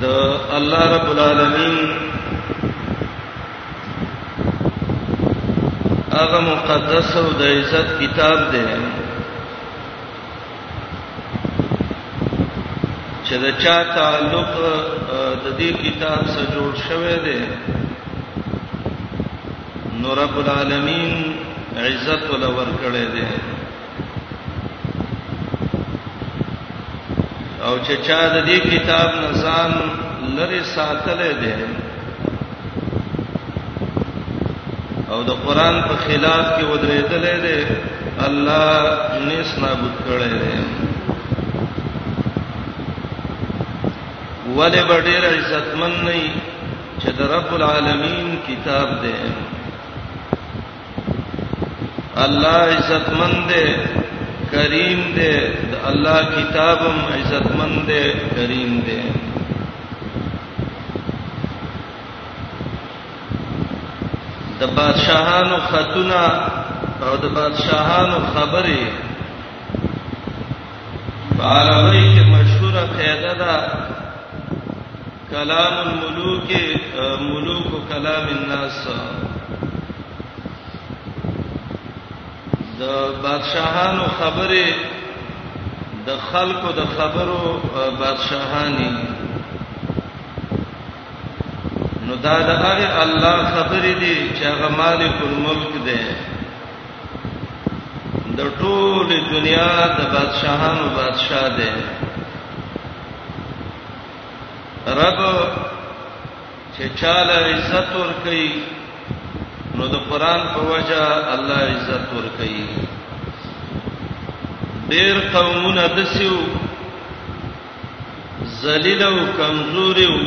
د الله رب العالمین هغه مقدس او د عزت کتاب دی چې د چا تعلق د دې کتاب سره جوړ شوی دی نو رب العالمین عزت ولور کړی دی او چې چا د دې کتاب نزان لری ساتلې ده او د قران په خلاف کې ودرېدلې ده الله نس نابود کړي ده ولې ډېر عزتمن نه چې د رب العالمین کتاب ده الله عزت مند دی کریم دی د الله کتابم عزت مند دی کریم دی د بادشاہانو خاتونا او د بادشاہانو خبرې عربی کې مشهوره قاعده ده کلام الملوک ملوک کلام الناس د بادشاہانو خبره د خلکو د خبرو بادشاہانی نو دا د هغه الله خبرې دي چې هغه مالک الملک دی د ټول دنیا د بادشاہانو بادشاہ دی رب چې چاله عزت ور کوي نو د قران په وجه الله عزت ور کوي ډېر قومونه دسیو ذلیل او کمزوري او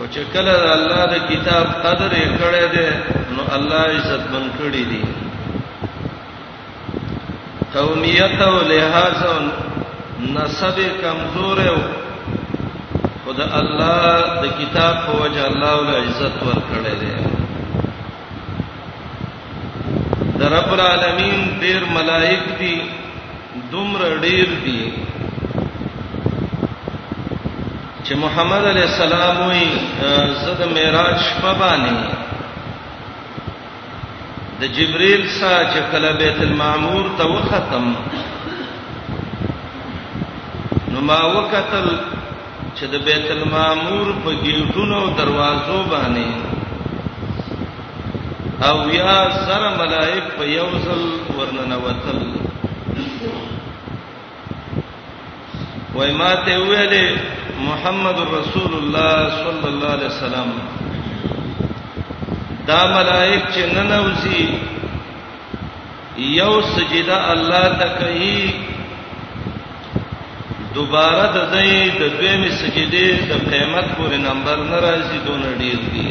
او چې کله د الله د کتاب قدر یې کړی دی نو الله عزت من کړی دی قومیت او لحاظ او نسب کمزور او خدای الله د کتاب په وجه الله ول عزت ورکړي دي د رب العالمین ډیر ملائک دي دومره ډیر دي چې محمد علی السلام وی زده معراج شپه باندې د جبريل سره چې کله بیت المعمور ته وختم نو ما وکتل چې د بیت المعمور په ګیټونو دروازو باندې او یا سره ملائک په یو ځل ورننوتل وای ما ته ویلې محمد رسول الله صلی الله علیه وسلم دا ملائک چې ننوزي یو سجده الله ته کوي دوباره د دې د دویمې سجدي د قیامت پورې نمبر ناراضي دون ډیر دي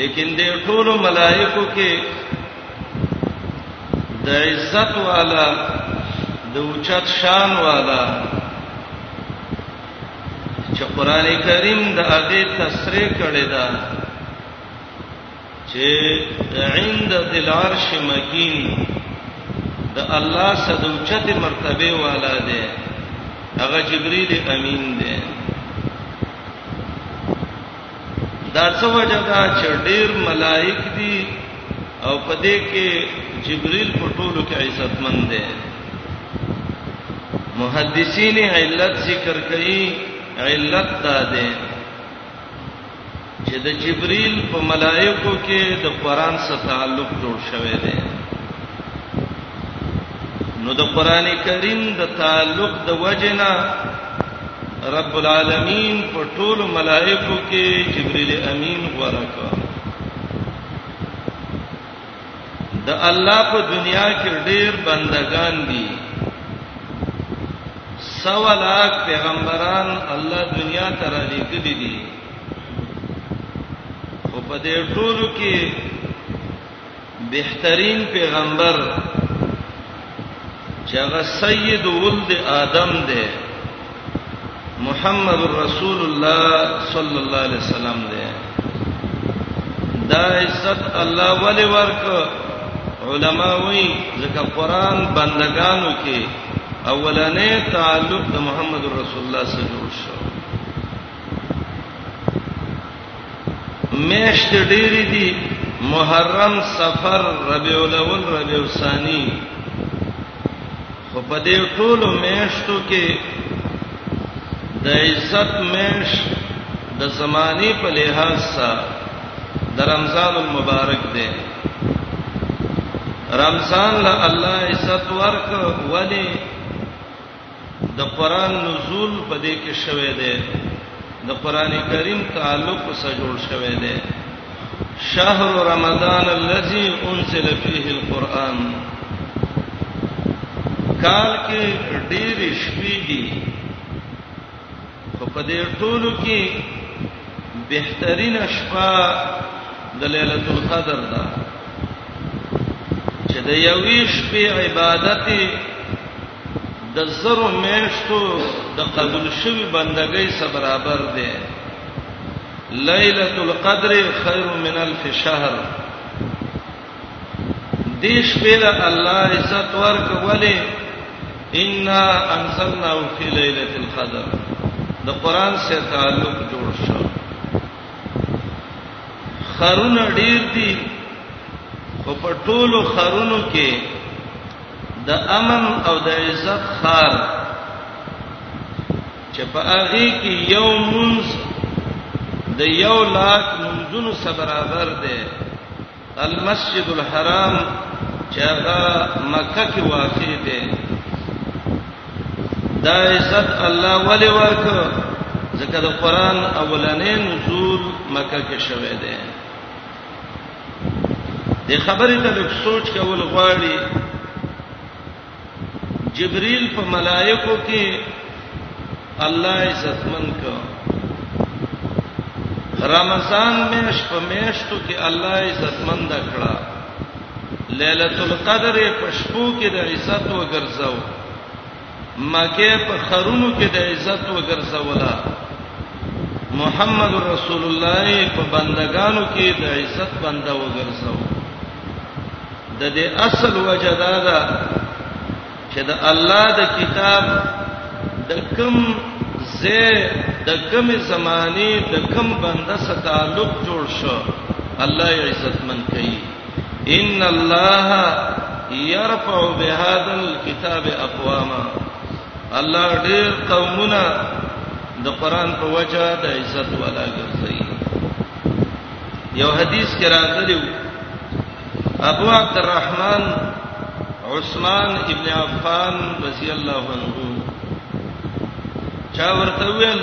لیکن د ټول ملائکو کې د عزت والا د اوچت شان والا چې قران کریم د هغه تصریح کړی دا چې عند ذل عرش مکین د الله صد اوچت مرتبه والا دی هغه جبرئیل امین دی دا څه وجه دا چې ډیر ملائک دي او په دې کې جبريل په ټولو کې عزتمن دی محدثین علت ذکر کوي علت دا ده چې د جبريل په ملائکو کې د قران سره تعلق جوړ شوی دی نو د قران کریم د تعلق د وجنه رب العالمین په ټولو ملائکو کې جبرئیل امین غوړه کړ د الله په دنیا کې ډېر بندگان دي سوالاک پیغمبران الله دنیا ته را لېږلي دي خو په دې ټولو کې بهترین پیغمبر چې هغه سید ولد آدم دی محمد رسول الله صلی الله علیه وسلم دی دا عزت الله ولې ورک علما وی ځکه قران بندگانو کې اولنې تعلق د محمد رسول الله سره جوړ شو میشت ډیری دی محرم سفر ربیع الاول ربیع الثانی خو په دې ټولو میشتو کې د عزت میش د زمانی په لحاظ سره د رمضان المبارک دی رمضان له الله عزت ورک ولی د قران نزول په دې کې شوه دی د قران کریم تعلق سره جوړ شوه دی شهر رمضان الذي انزل فيه القران کال کې ډېر شپې دي په دې ټولو کې بهترین شپه د ليله القدر ده چې د یوې شپې عبادت د زرو میشتو د قبول شوی بندګۍ سره برابر دی ليله القدر خير من الف شهر دیش پیدا الله عزت ورک ولی ان انزلنا فی ليله القدر د قران سره تعلق جوړ شو خرونه ډیر دي او په ټولو خرونو کې د امن او د عزت خار چې په هغه کې یو منز د یو لاک منځونو سره برابر دی المسجد الحرام چې هغه مکه کې واقع دی دا عزت الله ولی ورک ځکه د قران اولنې نزول مکه کې شوه دی دې خبرې ته لږ سوچ کول غواړي جبريل په ملائکو کې الله عزتمن کو رمضان میش په میشتو کې الله عزتمن د کړه ليله القدر په شپو کې د عزت وګرځاو مکه په خرونو کې د عزت وګرځولا محمد رسول الله په بندگانو کې د عزت بنده وګرځاو د دې اصل وجدا ده چې د الله د کتاب د کم زه د کم زمانه د کم بنده سره تعلق جوړ شو الله یې عزت من کوي ان الله يرفع بهذا الكتاب اقواما الله ډېر قومونه د قران په وجه د عزت والا ګرځي یو حدیث کې راغلی ابو عبد الرحمن عثمان ابن عفان رضی الله عنه چا ورته ویل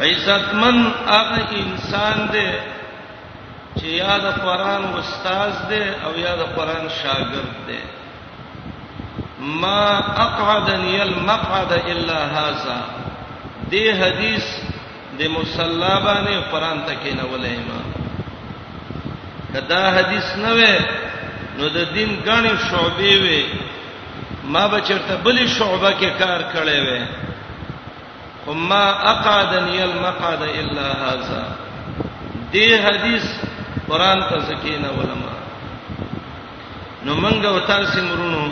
عزتمن هغه انسان دی چې یا د قران استاد دی او یا د قران شاګرد دی ما اقعدني المقعد الا هذا دې حدیث د مصلا باندې قران ته کې نه ولې ما کدا حدیث نه وې نو د دین غني شعبې وې ما بچرته بلی شعبه کې کار کړی وې وما اقعدني المقعد الا هذا دې حدیث قران ته سکینه علماء نو منګه او تاسو مرونو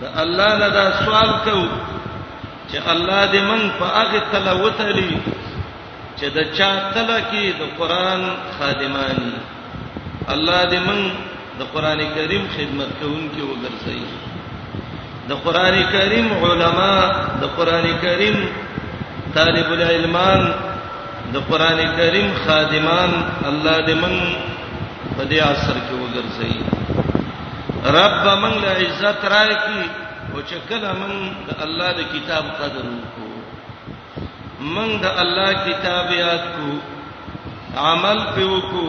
د الله نه دا سوال کو چې الله دې من په هغه تلوت لري چې د چا تله کې د قران خادمانی الله دې من د قران کریم خدمت کوونکي وګرځي د قران کریم علما د قران کریم طالب العلمان د قران کریم خادمان الله دې من په دې عصر کې وګرځي رب من له عزت راکې او چې کله من د الله د کتاب قدر وکړو موږ د الله کتاب یاد کو عمل په وکړو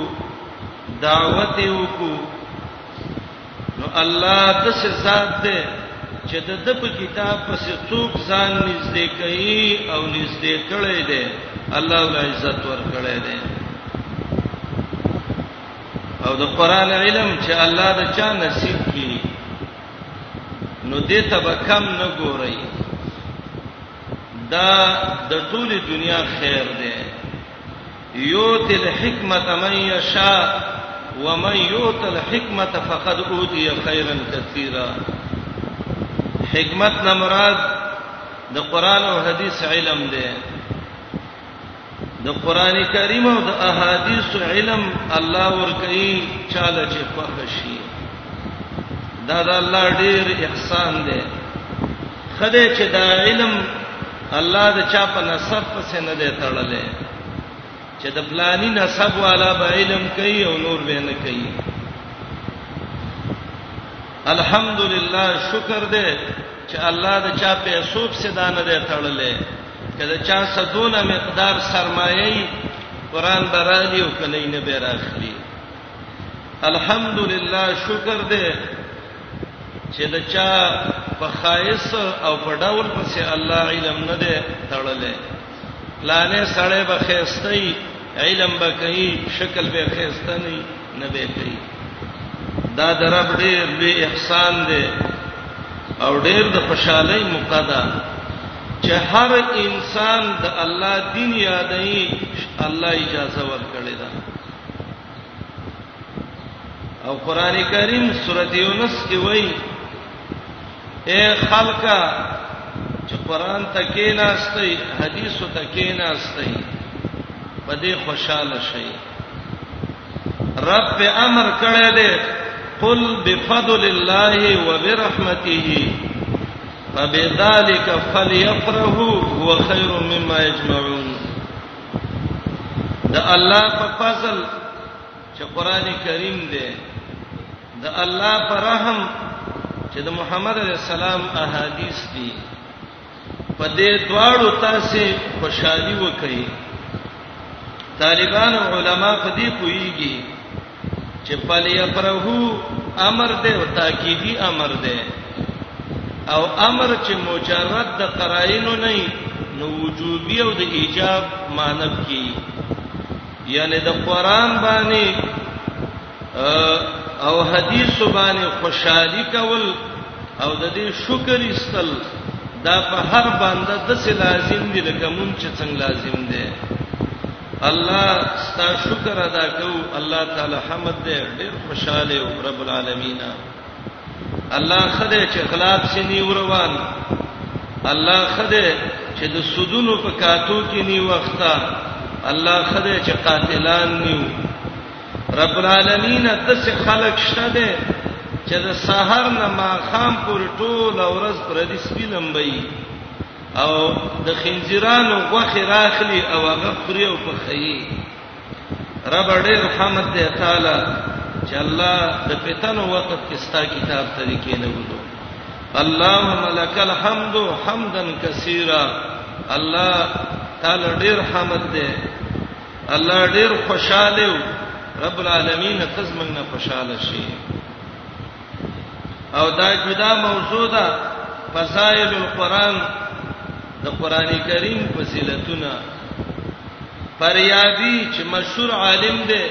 دعوت یې وکړو نو الله د څه ذات دی چې د د په کتاب پس څوک ځان نږدې کوي او نږدې کړي دی الله ول عزت ور کړي دی او د قران علم چې الله د چا نصیب کړي نو دې ته به کم نه ګوري دا د ټول دنیا خیر دی یوت الحکمت من یشاء ومن یوت الحکمت فقد اوتی خیرا کثیرا حکمت نه مراد د قران او حدیث علم دی د قران کریم او د احادیث علم الله ورکړي چاله چې خوښ شي دا د الله ډیر احسان دی خدای چې دا علم الله د چا په نسب پسې نه دی تړلې چې د فلانی نسب والا به علم کوي او نور به نه کوي الحمدلله شکر دې چې الله د چا په سوب سدانه دې تړلې که د چا څه دونه مقدار سرمایه ای قران برالی او کله یې نه براخلی الحمدلله شکر دې چې د چا په خایس او په ډول پسې الله علم نه دې تړلې لانه سړې به خېستای علم به کوي شکل به خېسته نه نه به کوي دا درب ډېر به احسان دې او ډېر د خوشحالي مقدار چې هر انسان د الله دین یادوي الله اجازه ورکړي دا او قران کریم سورته یونس کې وایي اے خلکا چې قران ته کې ناشته حدیث ته کې ناشته په دې خوشاله شئ رب په امر کړه دې قل بفضل الله وبرحمته فبذلك فليفرحوا هو خير مما يجمعون د الله په فضل چې قران کریم دی د الله پر رحم چې د محمد رسول الله احادیث دي په دې دواړو تاسو خوشحالي وکړي طالبان او علما په دې کويږي چې پلي پرهو امر دې او تاکيدي امر دې او امر چې مجرد د قرائنو نه نو وجوبي او د ایجاب مانب کی یعنی د قران باندې او حدیث باندې خوشحالي کول او د دې شکر ایستل دا په هر باندې د څه لازم دي لکه مونږ چې څنګه لازم دي الله ستا شکر ادا کو الله تعالی حمد دې ډېر خوشاله او رب العالمین الله خدای چې اخلاق سي نی وروان الله خدای چې د سودونو په کاتو کې نی وخته الله خدای چې قاتلان نیو رب العالمین داسې خلق شته دي چې د سحر نه ماخام پورې ټول ورځ پر دې سپی لمبي او د خنجرانو غوخه راخلی او هغه خوري او پخایي رب ډېر رحمت دی تعالی چې الله د فتنو وخت کې ستا کتاب طریقې نه ولو اللهم لك الحمد حمدا كثيرا الله تعالی ډېر حمد دی الله ډیر خوشاله او رب العالمین تزمن نه خوشاله شي او دا جدا موضوع ده فضائل القرآن د قران کریم فضیلتونه فریادی چې مشهور عالم دی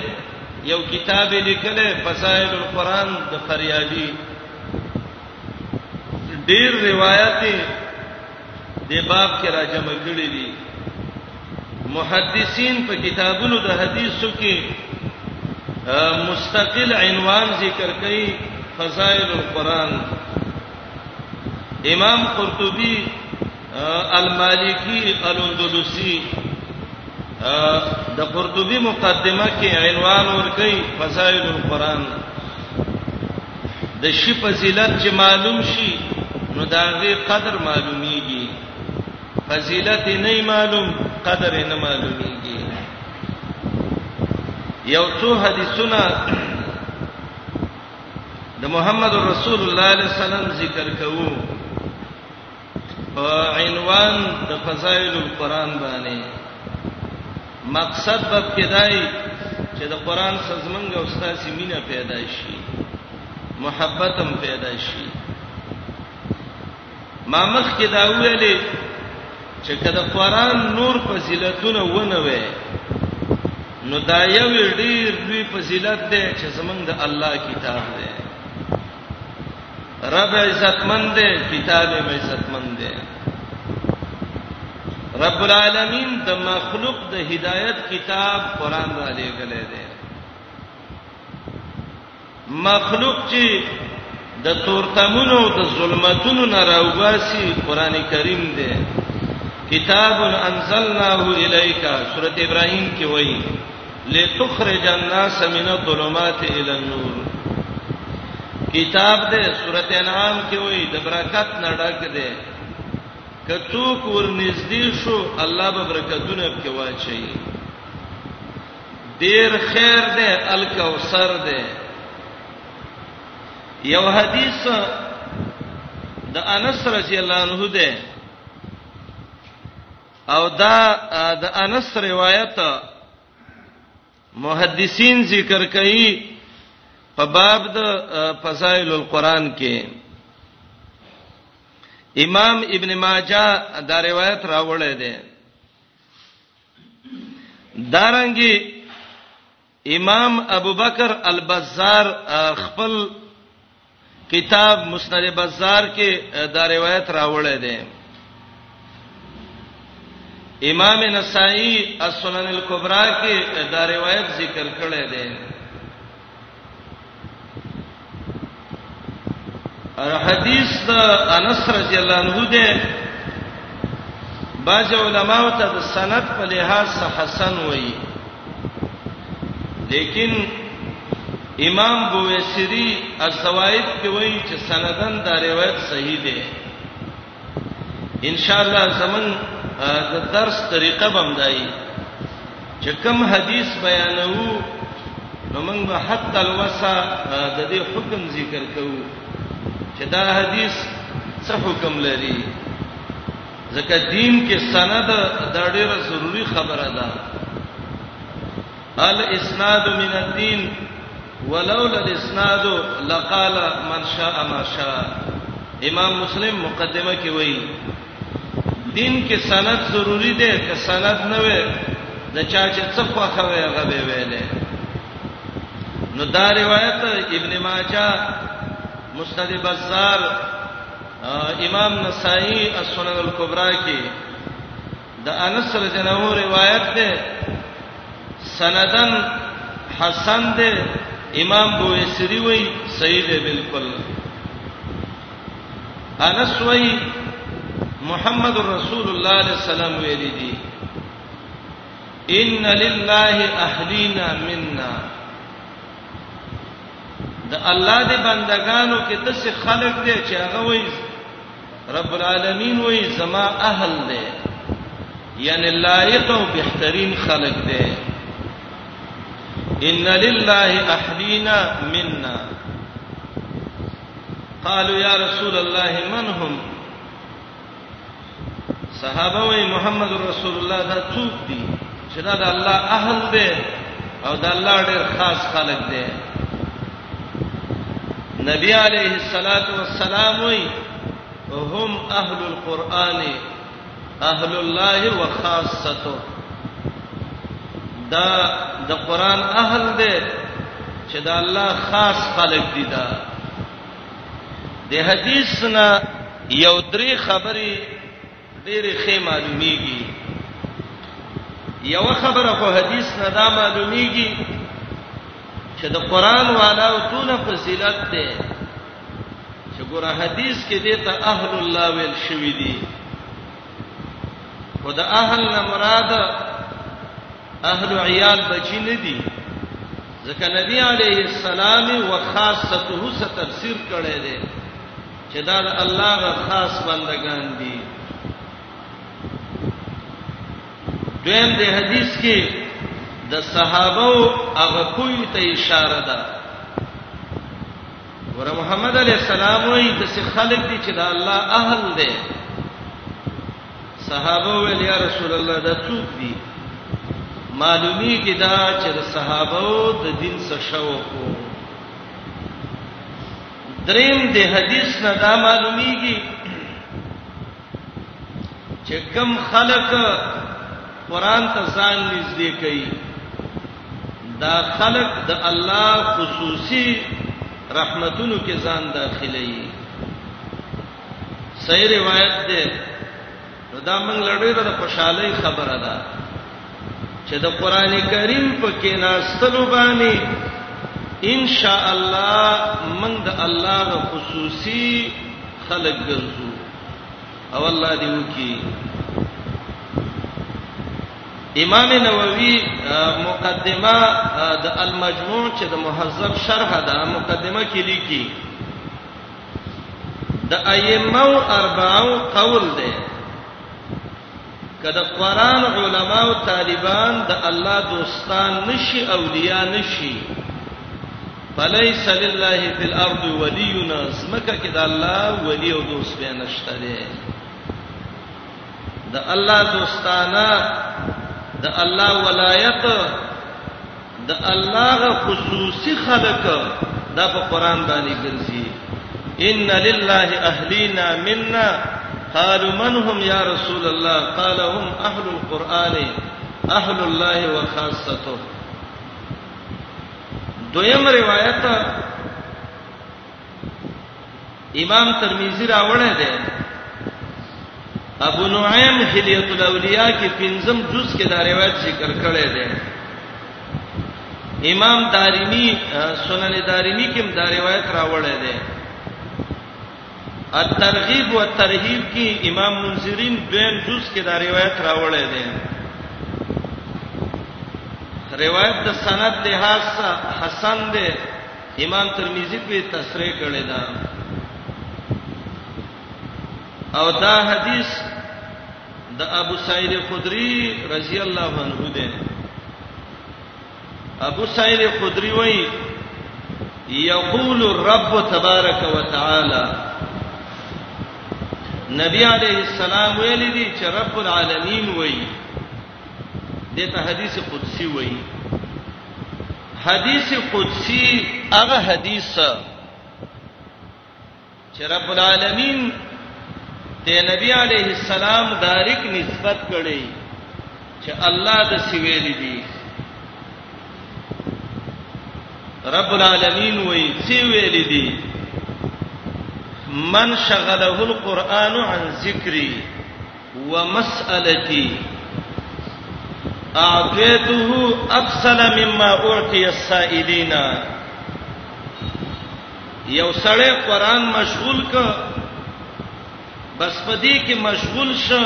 یو کتاب لیکل فضائل القرآن د فریادی ډیر روایت دې باب کې را جمع کړي دي محدثین په کتابونو د حدیثو کې مستقل عنوان ذکر کړي فضائل القرآن امام قرطبي المالکی الاندلسی د قرطبي مقدمه کې عنوان ورکړي فضائل القرآن د شي فضیلت چې معلوم شي نو دا غي قدر معلومیږي فضیلت نه معلوم قدر نه معلومیږي یو څو حدیثونه د محمد رسول الله صلی الله علیه وسلم ذکر کوو په عنوان د فضائل القرآن باندې مقصد به کېدای چې د قرآن سزمنګ او استاد مینه پیدا شي محبت هم پیدا شي ما مخ کې دا ویلې چې کله قرآن نور فضیلتونه ونه وي نو دا یو ډیر لوی فضیلت دی چې زمونږ د الله کتاب دی رب عزتمند دی کتاب یې عزتمند دی رب العالمین د مخلوق د هدایت کتاب قران را لېږلې دی مخلوق چې د تورتمونو د ظلمتونو نه راوباسي قران کریم دی کتاب انزلناه الیک سورۃ ابراهیم کې وایي لتخرج الناس من الظلمات الى النور کتاب دې سورته انعام کې وایي د برکت نه ډک دی کڅو کور نږدې شو الله به برکتونه پکې واچي ډیر خیر دی الکوثر دی یو حدیث د انس رضی الله عنه دی او دا د انس روایت محدثین ذکر کوي په باب د فضائل القرآن کې امام ابن ماجه دا روایت راوړی دی دارنګي امام ابوبکر البزار خپل کتاب مسند بزار کې دا روایت راوړی دی امام نسائی السنن الکبرى کې دا روایت ذکر کړی دی ار حدیث د انس رضی الله عنه ده باج علماء ته د سند په لحاظ حسن وایي لیکن امام بویسری الزوائد کې وایي چې سندن دا روایت صحیح ده ان شاء الله زمون د درس طریقه بم دای چې کوم حدیث بیانوو نو موږ به حتی الوسا د دې حکم ذکر کوو چې دا حدیث څه حکم لري ځکه دین کې سند دا ډیره ضروری خبره ده الاسناد من الدين ولولا الاسناد لقال من شاء ما شاء امام مسلم مقدمه کې وایي دین کې سند ضروری دی که سند نه وي د چا چې څه خوخه وي هغه به ویلې نو دا روایت ابن ماجه مسند بازار امام نسائی السنن الکبرى کې د انس رضی الله عنه روایت ده سندن حسن ده امام بویسری وای صحیح ده بالکل انس وای محمد رسول الله علیه السلام ویل دي ان لله اهلینا منا د الله دې بندگانو کې د څه خلق دي چې هغه وایي رب العالمین وی زما اهل دی یعنی لایق او بهترین خلق دی ان لله احلینا منا قالوا یا رسول الله من هم صحابه وی محمد رسول الله دا څوک دی چې دا د الله اهل دی او د الله ډېر خاص خلق دی نبی علیه الصلاۃ والسلام وی هم اهل القرآن اهل الله وخاصته دا د قران اهل دی چې دا الله خاص خلق دي دا د حدیث نه یو درې خبرې ډېرې ښې معلومیږي یو خبره خو حدیث نه دا معلومیږي چې د قران والا او دونه فضیلت ده چې ګوره حدیث کې دې ته اهل الله ویل شوی دی او د اهل نه مراد اهل عیال بچی نه دي ځکه نبی علیه السلام او خاصته ستفسیر کړي دي چې دا د الله غ خاص بندگان دي دویم د حدیث کې د صحابه هغه کوی ته اشاره ده ور محمد علی السلام وی د څه خلق دي چې د الله اهل دي صحابه ویل یا رسول الله دا څوک دي معلومی کې دا چې د صحابه د دین څخه شوق وو دریم د حدیث نه دا معلومیږي چې کم خلق قران ته ځان نږدې کوي دا خلق د الله خصوصي رحمتونو کې ځان داخلي صحیح روایت ده نو دا موږ لړیره د خوشحالي خبره ده چې د قران کریم په کې ناستلو باندې ان شاء الله موږ د الله د خصوصي خلق ګرځو او الله دې وکي امام نووي مقدمه د المجموع چې د مهذب شرح ده مقدمه کې لیکي د ائمه اربعو قول دی کله قران علما او طالبان د الله دوستان نشي اولیاء نشي فليس لله في الارض ولينا سمکه کې د الله ولی او دوست به نشته دی د الله دوستانه د الله ولایت د الله غ خصوصي خلق دا په قران باندې ګرځي ان لله اهلینا منا قالوا من هم یا رسول الله قال هم اهل القران اهل الله وخاصته دویم روایت امام ترمذی راوړی دی ابو نعیم حلیت الاولیاء کې پنځم جز کې دا روایت ذکر کړی دی امام دارمی سنن دارمی کې دا روایت راوړی دی الترغیب والترهیب کې امام منذرین دویم جز کې دا روایت راوړی دی روایت د سند له حسن دی امام ترمذی په تصریح کړی دا او دا حدیث د ابو سعید خدری رضی الله عنه ده ابو سعید خدری وای یقول الرب تبارک وتعالى نبی علیہ السلام ویل دي چې رب العالمین وای دته حدیث قدسی وای حدیث قدسی هغه حدیث چې رب العالمین ته نبی علیه السلام داریک نسبت کړي چې الله د سویل دي رب العالمین وایي چې ویل دي من شغله القرآن عن ذکری ومسألتي اعطيته اکثر مما اعطي السائلين یو سړی قران مشغول ک بس پدې کې مشغول شه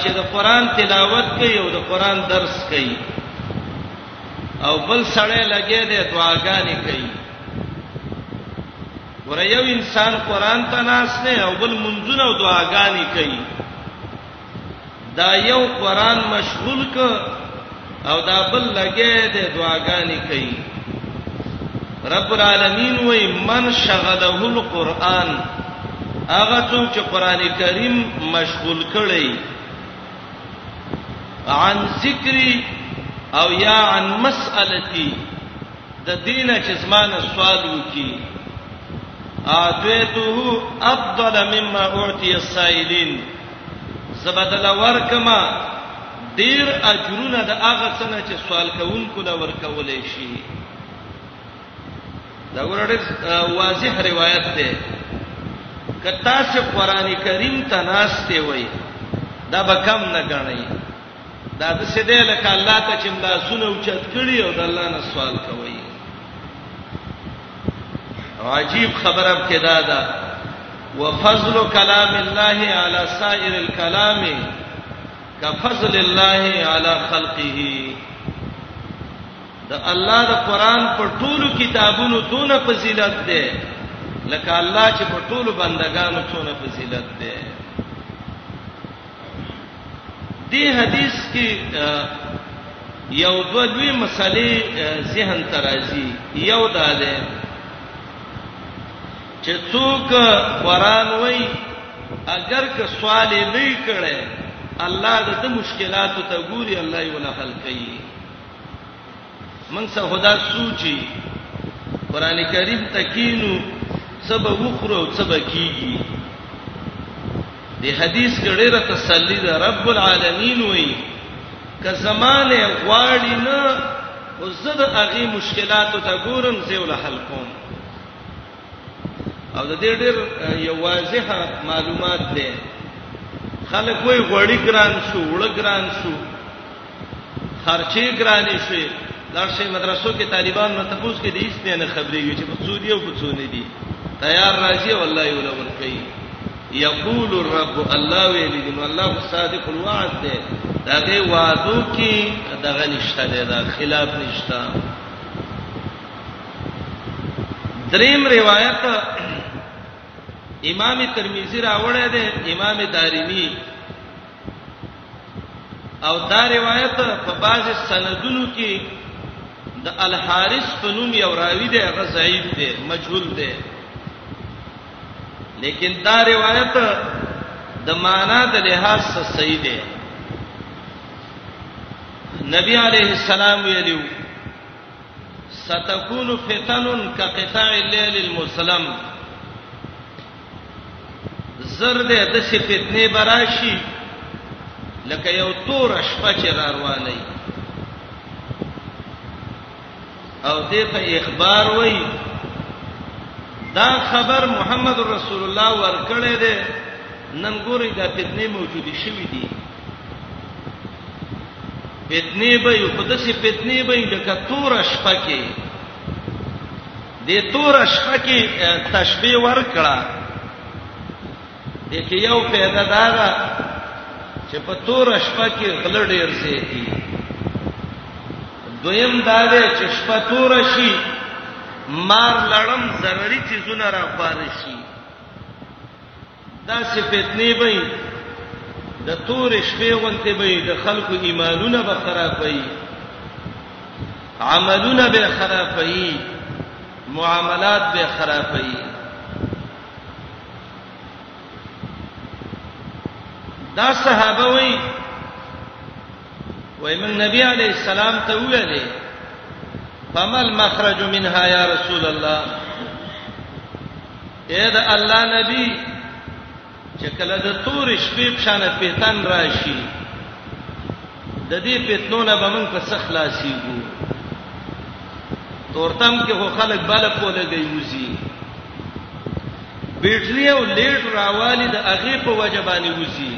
چې د قران تلاوت کوي او د قران درس کوي او بل سړی لګې دې دعاګانې کوي ګوره یو انسان قران ته ناس نه او بل منځونه او دعاګانې کوي دا یو قران مشغول ک او دا بل لګې ده دعاګانې کوي رب العالمین وای من شغله القرآن هغه څوک چې قران کریم مشغول کړي عن ذکری او یا عن مسالتی د دې نه چې زما نه سوال وکړي اعطيته افضل مما اعطي السائلين زبدل ورکما ډیر اجرونه د هغه څنګه چې سوال کوونکو لا ورکولې شي دا ورته واضح روایت ده کتا چې قران کریم ته ناشته وای دا به کم نه غنئ دا د څه دی لکه الله ته چې دا سونه او چت کړی او د الله نه سوال کوي عجیب خبره کې دا ده وفضل کلام الله علی سائر الكلام کفضل الله علی خلقه د الله د قران په ټولو کتابونو دونه فضیلت ده لکه الله چې په ټولو بندگانو څونه فضیلت ده دې حدیث کې یو دوه دوی مسلې ذهن ترازی یو دا ده چې څوک قران وای اگر که سوال نه کړي الله د مشکلاتو ته ګوري الله یې ولا حل کوي موږ څه خدا سوچي قران کریم تکینو څه به وخورو او څه به کیږي د حدیث کې ډېره تسلی ده رب العالمین وایي که زمانه غواړي نه او زه د هغه مشکلاتو ته ګورم زه ول حل کوم او د دې ډېر یو واضح معلومات دی خلک وای غوړی ګران شو وړه ګران شو خرچې ګرانې شوې دا شی مدرسو کې طالبان نه تپوس کې دې هیڅ نه خبرېږي چې په څو دی او په څو نه دی تیار راځي والله یو لور کوي یقول الرب الله ویلی دی الله صادق الوعد دی دا دې وعده کې دغه نشته دی دا خلاف نشته دریم روایت امام ترمذی راوړی دی امام دارمی او دا روایت په بعض سندونو کې د الحارث په نوم یو راوی دی هغه ضعیف دی مجهول دی لیکن دا روایت د معنا د لحاظ سره صحیح دی نبی علیہ السلام ویلو ستكون فتن كقطاع الليل المسلم زرد د سي فتنه براشي لکه یو تور شپه چې رواني او دې ته اخبار وای دا خبر محمد رسول الله ورکړې ده نن ګوري دا فتنه موجوده شوې دي فتنه به یو په داسې فتنه به د کتور شپه کې د تور شپه کې تشبیه ورکړه د کې یو پیدا دارا چې په تور شپه کې غل ډیر سي دي دویم دا دی چې شپه تور شي مار لړم ضروري چیزونه را پاره شي داسې فتنې به وي د تورې شپې غونتې به وي د خلکو ایمانونه به خرابوي عملونه به خرابوي معاملات به خرابوي دا صحابه وي وای من نبی علی السلام ته ویلې فمل مخرج منها یا رسول الله اے د الله نبی چې کله د تور شپې په شان پیتن راشي د دې پیتنو نه به موږ په څه خلاصيږو تورتم کې هو خلک بل په لګي وزي بیټری او لیټ راوالی د هغه په وجه باندې وزي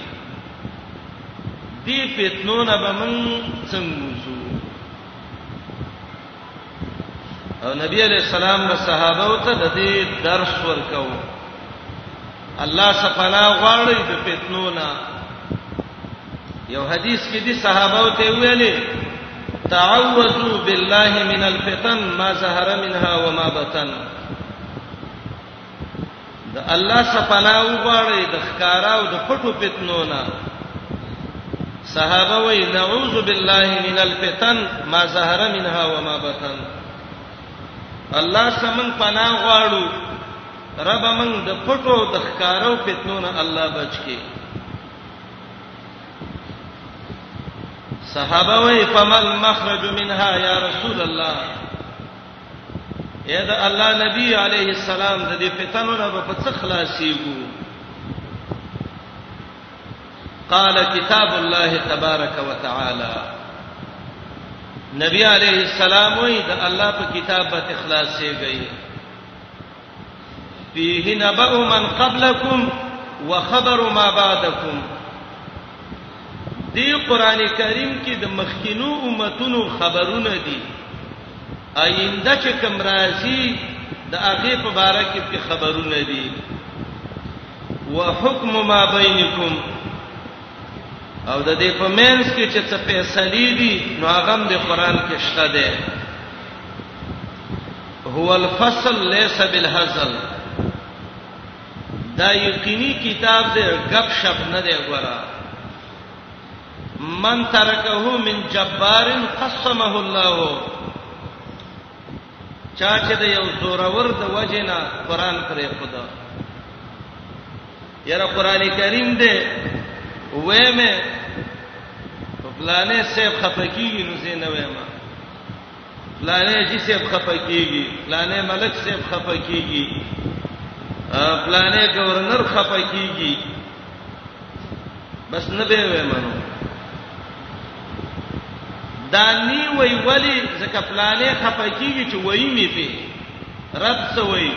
دې پیتنو نه به موږ څنګه وزو او نبی علیہ السلام د صحابه ته د دې درس ورکاو الله سبحانه غواړي د فتنو نه یو حدیث کې دي صحابه ته ویلي تعوذوا بالله من الفتن ما ظهر منها وما بطن د الله سپنا وغواړي د ښکارا او د پټو فتنو نه صحابه وی نعوذ بالله من الفتن ما ظهر منها وما بطن الله سمن پنا غواړو رب من د پټو د ښکارو فتنو نه الله بچي صحابه وی فمل مخرج منها یا رسول الله اے د الله نبی علیه السلام د دې فتنو نه په څه خلاصيږو قال کتاب الله تبارک وتعالى نبی علیه السلام وی د الله په کتاب به تخلاصيږي فيه نبأ من قبلكم وخبر ما بعدكم دی قران کریم کې د مخکینو امتونو خبرونه دي آینده چې کوم راځي د هغه په باره کې په خبرونه دي وحکم ما بینکم او د دې په مینس کې چې څه فیصله دي نو هغه د قران کې شته ده هو الفصل ليس بالهزل دا یقیني کتاب دی غب شپ نه دی ګورا من ترکه من جبار قسمه الله چا چې د یو زورور د وجنه قران پرې خدا یاره قران کریم دی وې مې په پلانې سیب خپکیږي نو زه نه وېما پلانې چې سیب خپکیږي پلانې ملک سیب خپکیږي پلانې گورنر خپکیږي بس نه به ومنو دا نی وی ولی زکه پلانې خپکیږي چې وای می په رب سوي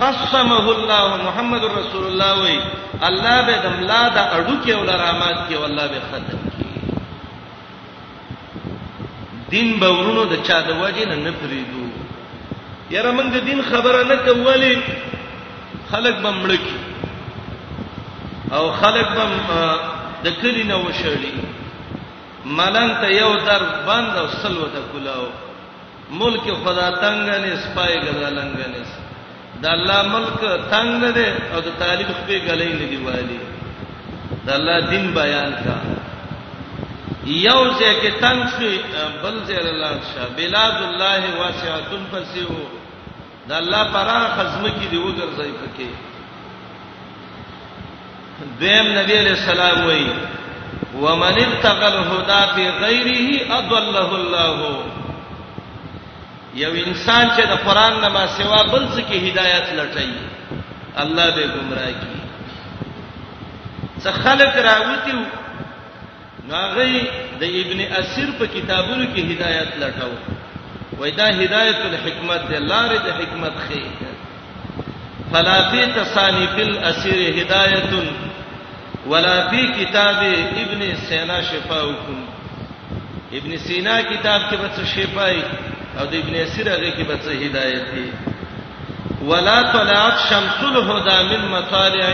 قسمه الله محمد رسول الله وی الله به دملا د اډو کې ولرامات کې والله به ختم دین به ورونو د چا د وجه نه نه پریدو یاره موږ د دین خبره نه کولی خلک به مړ کی او خلک به د کلی نه وشړي ملنګ ته یو در بند او سلو ته کولاو ملک خدا تنگنه سپای ګرځلنګنه د الله ملک تنگ نه دی او د طالب خپې غلې نه دی والی د الله دین بیان کا یو ځکه تنگ شي بل ځای لاړ شه بلاد الله واسعتن فسیو د الله پرا خزمه کې دی وګرځي پکې دیم نبی علیہ السلام وای ومن ابتغى الهدى في غيره اضله الله یو انسان چې د قران نه ما سوا بل څه کې هدایت لټای الله به گمراه کی څه خلک راوتیو ناغه د ابن اسیر په کتابونو کې هدایت لټاو وای دا هدایت الحکمت ده لارې د حکمت خې فلا فی تصانیف الاسیر هدایت ولا فی کتاب ابن سینا شفاءکم ابن سینا کتاب کې بچ شفای او د ابن اسیر هغه کې بچ هدایت دی ولا طلعت شمس الهدى من مطالع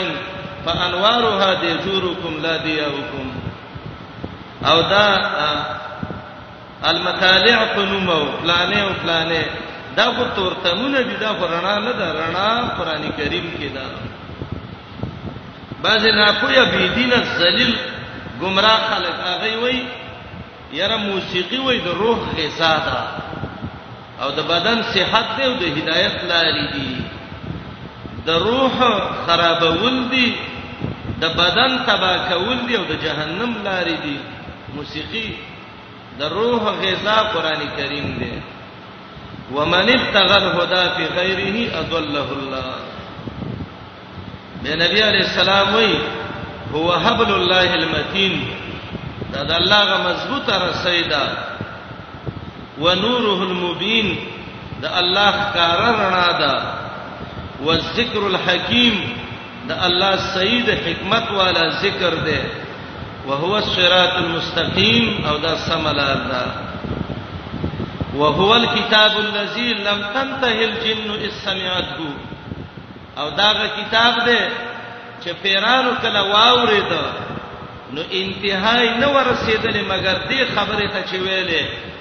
فانوارها دیجورکم لا دیاوکم او دا المطالع په نوم او پلانې او پلانې دا خو تورتمونه دي دا خو رڼا نه ده رڼا قران کریم کې ده بعض نه پوهه بي دینه ذلیل گمراه خلک هغه وای یاره موسیقي وای د روح غذا ده او د بدن صحت دی او د هدایت لارې دي د روح خرابول دي د بدن تباہ کول دي او د جهنم لارې دي موسیقي د روح غذا قران کریم دی ومن ابتغى الهدى في غيره اضله الله به نبی علیہ السلام وی هو حبل الله المتين دا د الله غ مضبوطه رسیدا ونوره المبين د الله کار رڼا ده والذکر الحکیم د الله سید حکمت والا ذکر دی وهو الصراط المستقيم او دا سملار دا وهو الكتاب الذي لم تنتهي الجن اذ سمعته او داغه کتاب دی چې پیرانو کله واورید نو انتهای نه ورسېدلې مګر دې خبره ته چې ویلې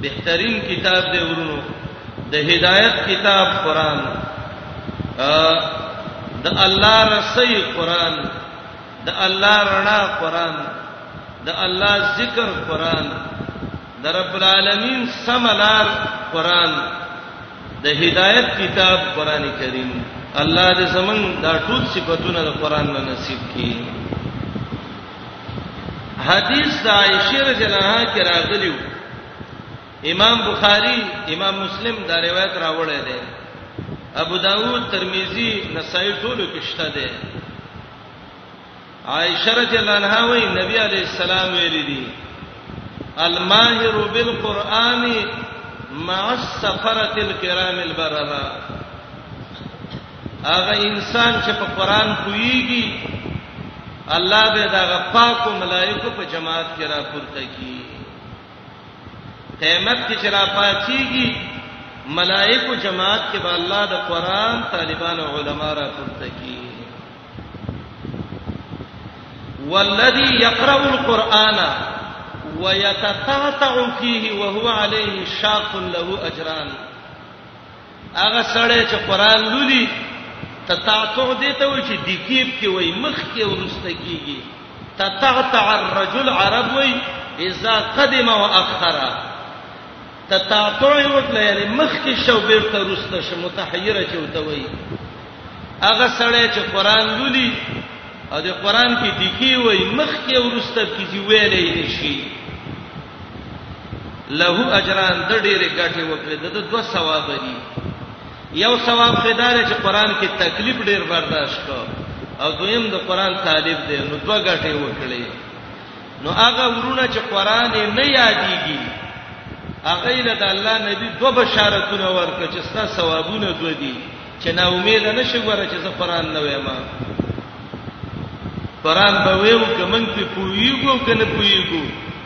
بهترین کتاب دی ورونو د هدایت کتاب قران د الله رسي قران د الله رڼا قران د الله ذکر قران د رب العالمین سملار قران د هدایت کتاب قران کریم الله دې زمون دا ټول صفاتونه د قران نه نصیب کړي حدیث د عائشه رضی الله عنها کې راغلی امام بخاری امام مسلم دا روایت راوړی دی ابو داود ترمذی نسائی ټولو کې شته دی عائشه رضی الله عنها وی نبی علی السلام ویلی دی الماهر بالقران مع السفره الكرام البرره هغه انسان چې په قران کویږي الله به دا پاکو ملائکه په جماعت کې را پورته کی قیامت کې چې را پاتېږي ملائکه جماعت کې به الله د قران طالبان علما را پورته کی والذي يقرأ القرآن ويتتعتع فيه وهو عليه شاق له أجران هغه سړی چې قران لولي تتعتع دي ته وایي چې د کیب کې وایي مخ کې ورسته کیږي تتعتع الرجل عرب وایي اذا قدم واخر تتعتع وکړه یعنی مخ کې شو بیرته ورسته شو متحیره چې وته وایي هغه سړی چې قران لولي او د قران کې دکی وای مخ کې ورسته کیږي ویلې نشي له اجران د ډېرې ګټه وکړي د دوه ثواب دي یو ثواب خدای چې قران کې تکلیف ډېر برداشت کو او دویم د قران طالب دی نو دوه ګټه وکړي نو هغه ورونه چې قران نه یادېږي هغه له الله نبی دوه بشارتونه ورکړي چې ستا ثوابونه دوه دي چې نا امید نه شي ګوره چې زه قران نه وایم قران به ویم کمن په پویګو کنه پویګو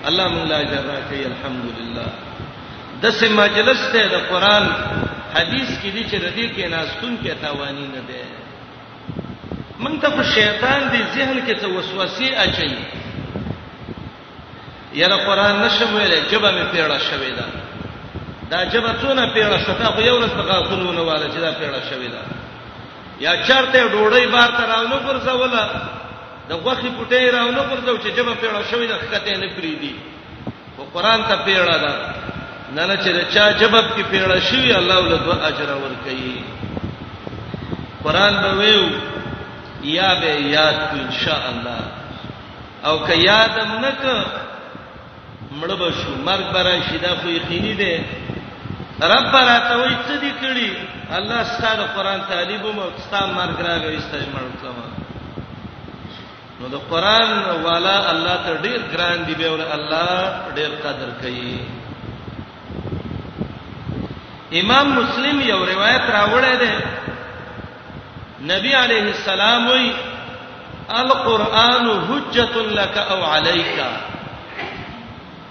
الله مونږ لا اجر راکړي الحمدلله د سه مجلس ته د قران حدیث کې دي چې ردی کې ناستون کې تاوانی نه ده مونږ ته شیطان دی ذهن کې څه وسوسه اچي یره قران نشم ویلې جبه می پیړه شوې ده دا جبه څونه پیړه شته خو یو ورځ بغا کولونه واله چې دا پیړه شوې ده یا چرته ډوړی بار ته راونو ګرځوله د غوخي پټې راونو ګرځو چې جبه پیړه شوې ده خکته نه پری دي او قران ته پیړه ده نه نه چې چا جبب کې پیړه شوی الله ول دو اجر ور کوي قران به ویو یا به یاد ان شاء الله او که یادم نک مړ به شو مرګ به راشي دا خو یقیني دی رب راته وایي څه دي کړی الله ستاسو قرآن طالب مو ستاسو مرګ راغی ستاسو مړ کړم نو د قرآن والا الله ته ډیر ګران دی به ول الله ډیر قدر کوي امام مسلم یو روایت راوړی دی نبی علیه السلام وی القرآن حجت لك او عليك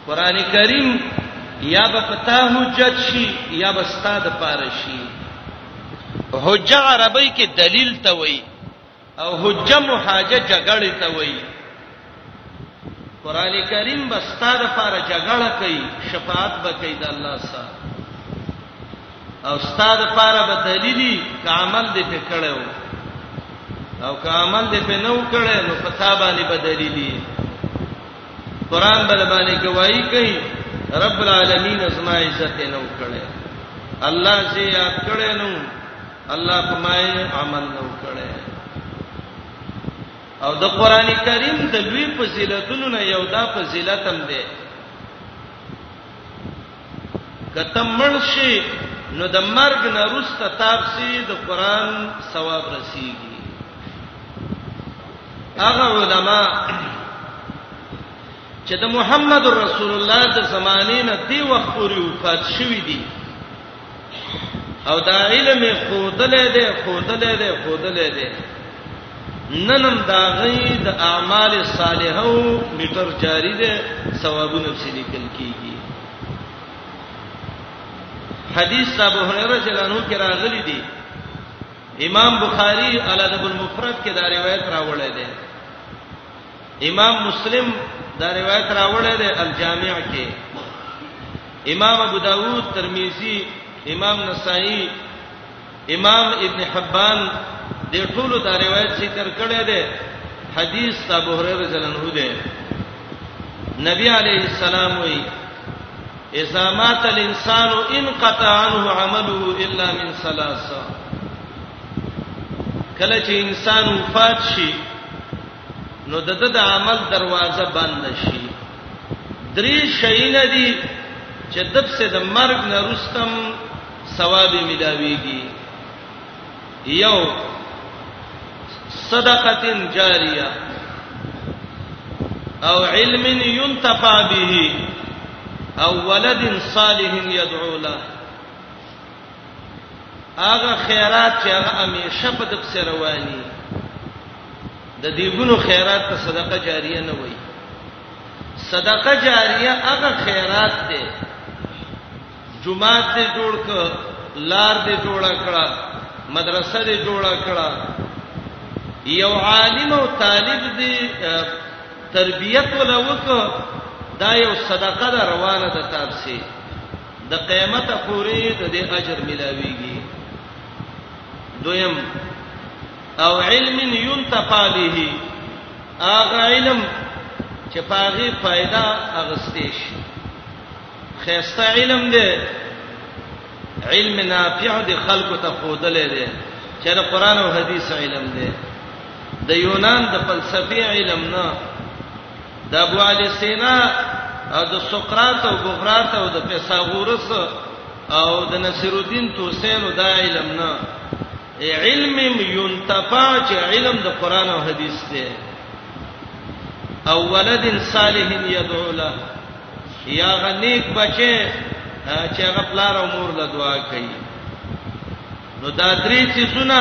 قران کریم یا به پتا حجت شي یا به ستاد پاره شي حجه عربی کې دلیل ته وای او حجه محاجه جګړې ته وای قران کریم بستا د پاره جګړه کوي شفاعت به کوي د الله سره او استاد پاره به دلیلی ک عمل دې په کړو او ک عمل دې په نو کړو نو پتا باندې به دلیلی قران بل باندې گواہی کوي رب العالمین ازما عزت نو کړو الله چې یاد کړو نو الله کومه عمل نو کړو او د قران کریم د لوی فضیلتونو نه یو دا فضیلت هم دی کته مرشي نو د مرګ نه روسته تاسو د قران ثواب رسیږي هغه علما چې د محمد رسول الله د زمانې نه دی وخت پورې وفات شوی دی او دا علم خودلې دې خودلې دې خودلې دې ننم دا غي د اعمال صالحو میټر جاری دې ثوابونه چې لیکل کیږي حدیث ابو هريره جلانو کې راغلي دي امام بخاری الادب المفرد کې دا روایت راوړی دی امام مسلم دا روایت راوړی دی الجامع کې امام ابو داوود ترمذی امام نسائی امام ابن حبان د ټولو دا روایت ذکر کړی دی حدیث ابو هريره جلنه دی نبی علیہ السلام وی اذا مات الانسان انقطع عنه عمله الا من ثلاثه کله چې انسان وفات شي نو د د عمل دروازه بند شي درې شي نه دي چې د څه د مرګ نه رستم ثواب ملاويږي یو صدقه جاریه او علم ينتفع به او ولد صالح يدعو له هغه خیرات چې هغه همیشه په دب سره رواني د دیګونو خیرات ته صدقه جاریه نه وایي صدقه جاریه هغه خیرات دی جمعات دې جوړ ک لار دې جوړ کړه مدرسه دې جوړ کړه یو عالم او طالب دې تربیت ولوک دا یو صدقه ده روانه ده تاسو د قیامت پورې د دې اجر ملاويږي دویم او علم ينتفع به اغه علم چې پاغي फायदा اغستې شي خيسته علم دی علم نافع دی خلکو ته خودلې دی چې د قران او حديث علم دی د یونان د فلسفي علم نه د ابو علي سینا او د سقراط او بغرات او د پیثاغورس او د نصر الدین توسین او د علم نه علم ينتفع چې علم د قران او حديث دی او ولد صالح يدعو له یا غنیک بچي چې هغه پلار او مور له دعا کوي نو دا درې څیزونه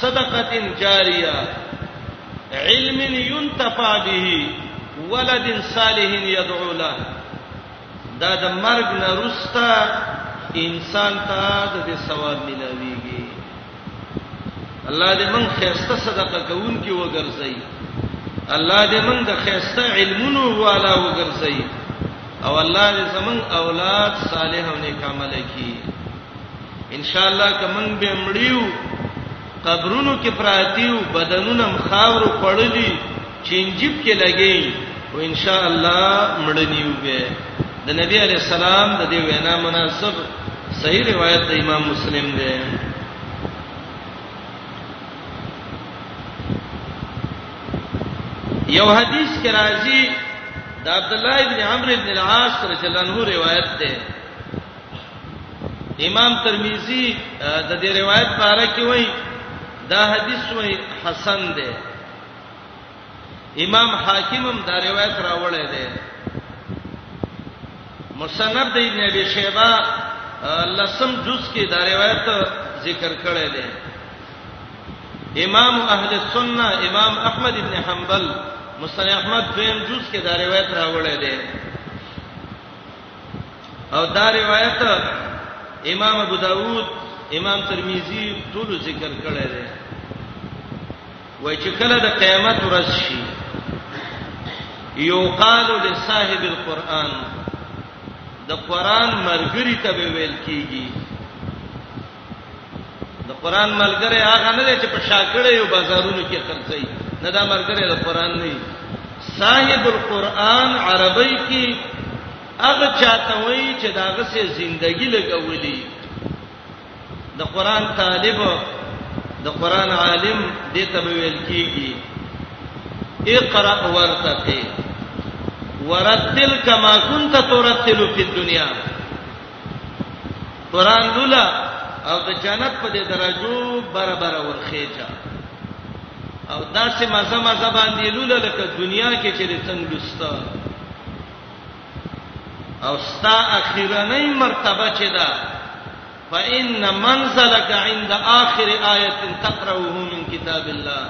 صدقه جاریه علم ينتفع به ولد صالح يدعو له دا د مرګ نه رستا انسان ته د ثواب ملاويږي الله دې موږ خیرسته صدقه کوونکي وګرځي الله دې موږ د خیرسته علمونو والا وګرځي او الله دې زمون اولاد صالح او نیک عمل کړي ان شاء الله کوم به مړیو قبرونو کې پراتیو بدنونم خاورو پړلی چینجیب کې لګی او ان شاء الله مړنیو به د نبی علی السلام د دې وینا مناسب صحیح روایت د امام مسلم دی یو حدیث کې راځي د عبد الله ابن عمرو ابن العاص رضی الله عنه روایت ده امام ترمذی د دې روایت په اړه کې وایي دا حدیث وایي حسن دی امام حاکم هم دا روایت راوړی دی مصنف د ابن ابي شيبه لسم جز کې دا روایت ذکر کړی دی امام اهل السنه امام احمد ابن حنبل مصنف احمد دویم جز کې دا روایت راوړی دی او دا روایت امام ابو داود امام ترمذی ټول ذکر کړی دی وای چې کله د قیامت ورځ شي یوقال لصاحب القرآن د قرآن مرګري ته ویل کیږي د قران ملګری هغه نه دی چې په شاکړې او بازارونو کې خرڅي نه دا ملګری د قران نه صاحب القرآن عربی کې هغه چاته وایي چې داغه سه ژوندۍ لګولې د قران طالب د قران عالم دې ته ویل کیږي اقرا ورتقي ورتل کما كنت ترتل في الدنيا قران لولا او د جنت په دې درجو برابر ورخېچا او داسې مزه مزه باندې لولا لکه دنیا کې چې څنګه لستا او ستا اخیرنۍ مرتبه چې ده فإن منزلك عند آخر آية تقرأه من كتاب الله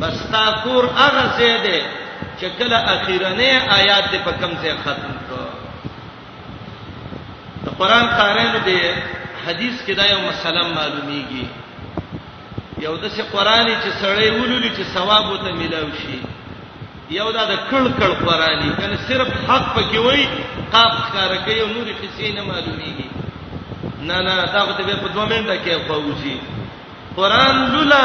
بس تا کور هغه زیاده چې کله اخیرنه آیات په کم ځای ختم د قران قارینو دی حدیث کې دا یو مسله معلومیږي یو د څه قرآني چې سړی ولولي چې ثواب وته ملاوي شي یو دا د کل کل قرآني کنه صرف حق پکې وای قاف ښکار کوي او نور قصې نه معلومیږي نه نه دا خو دې په دوه منټه کې فوجي قرآن لولا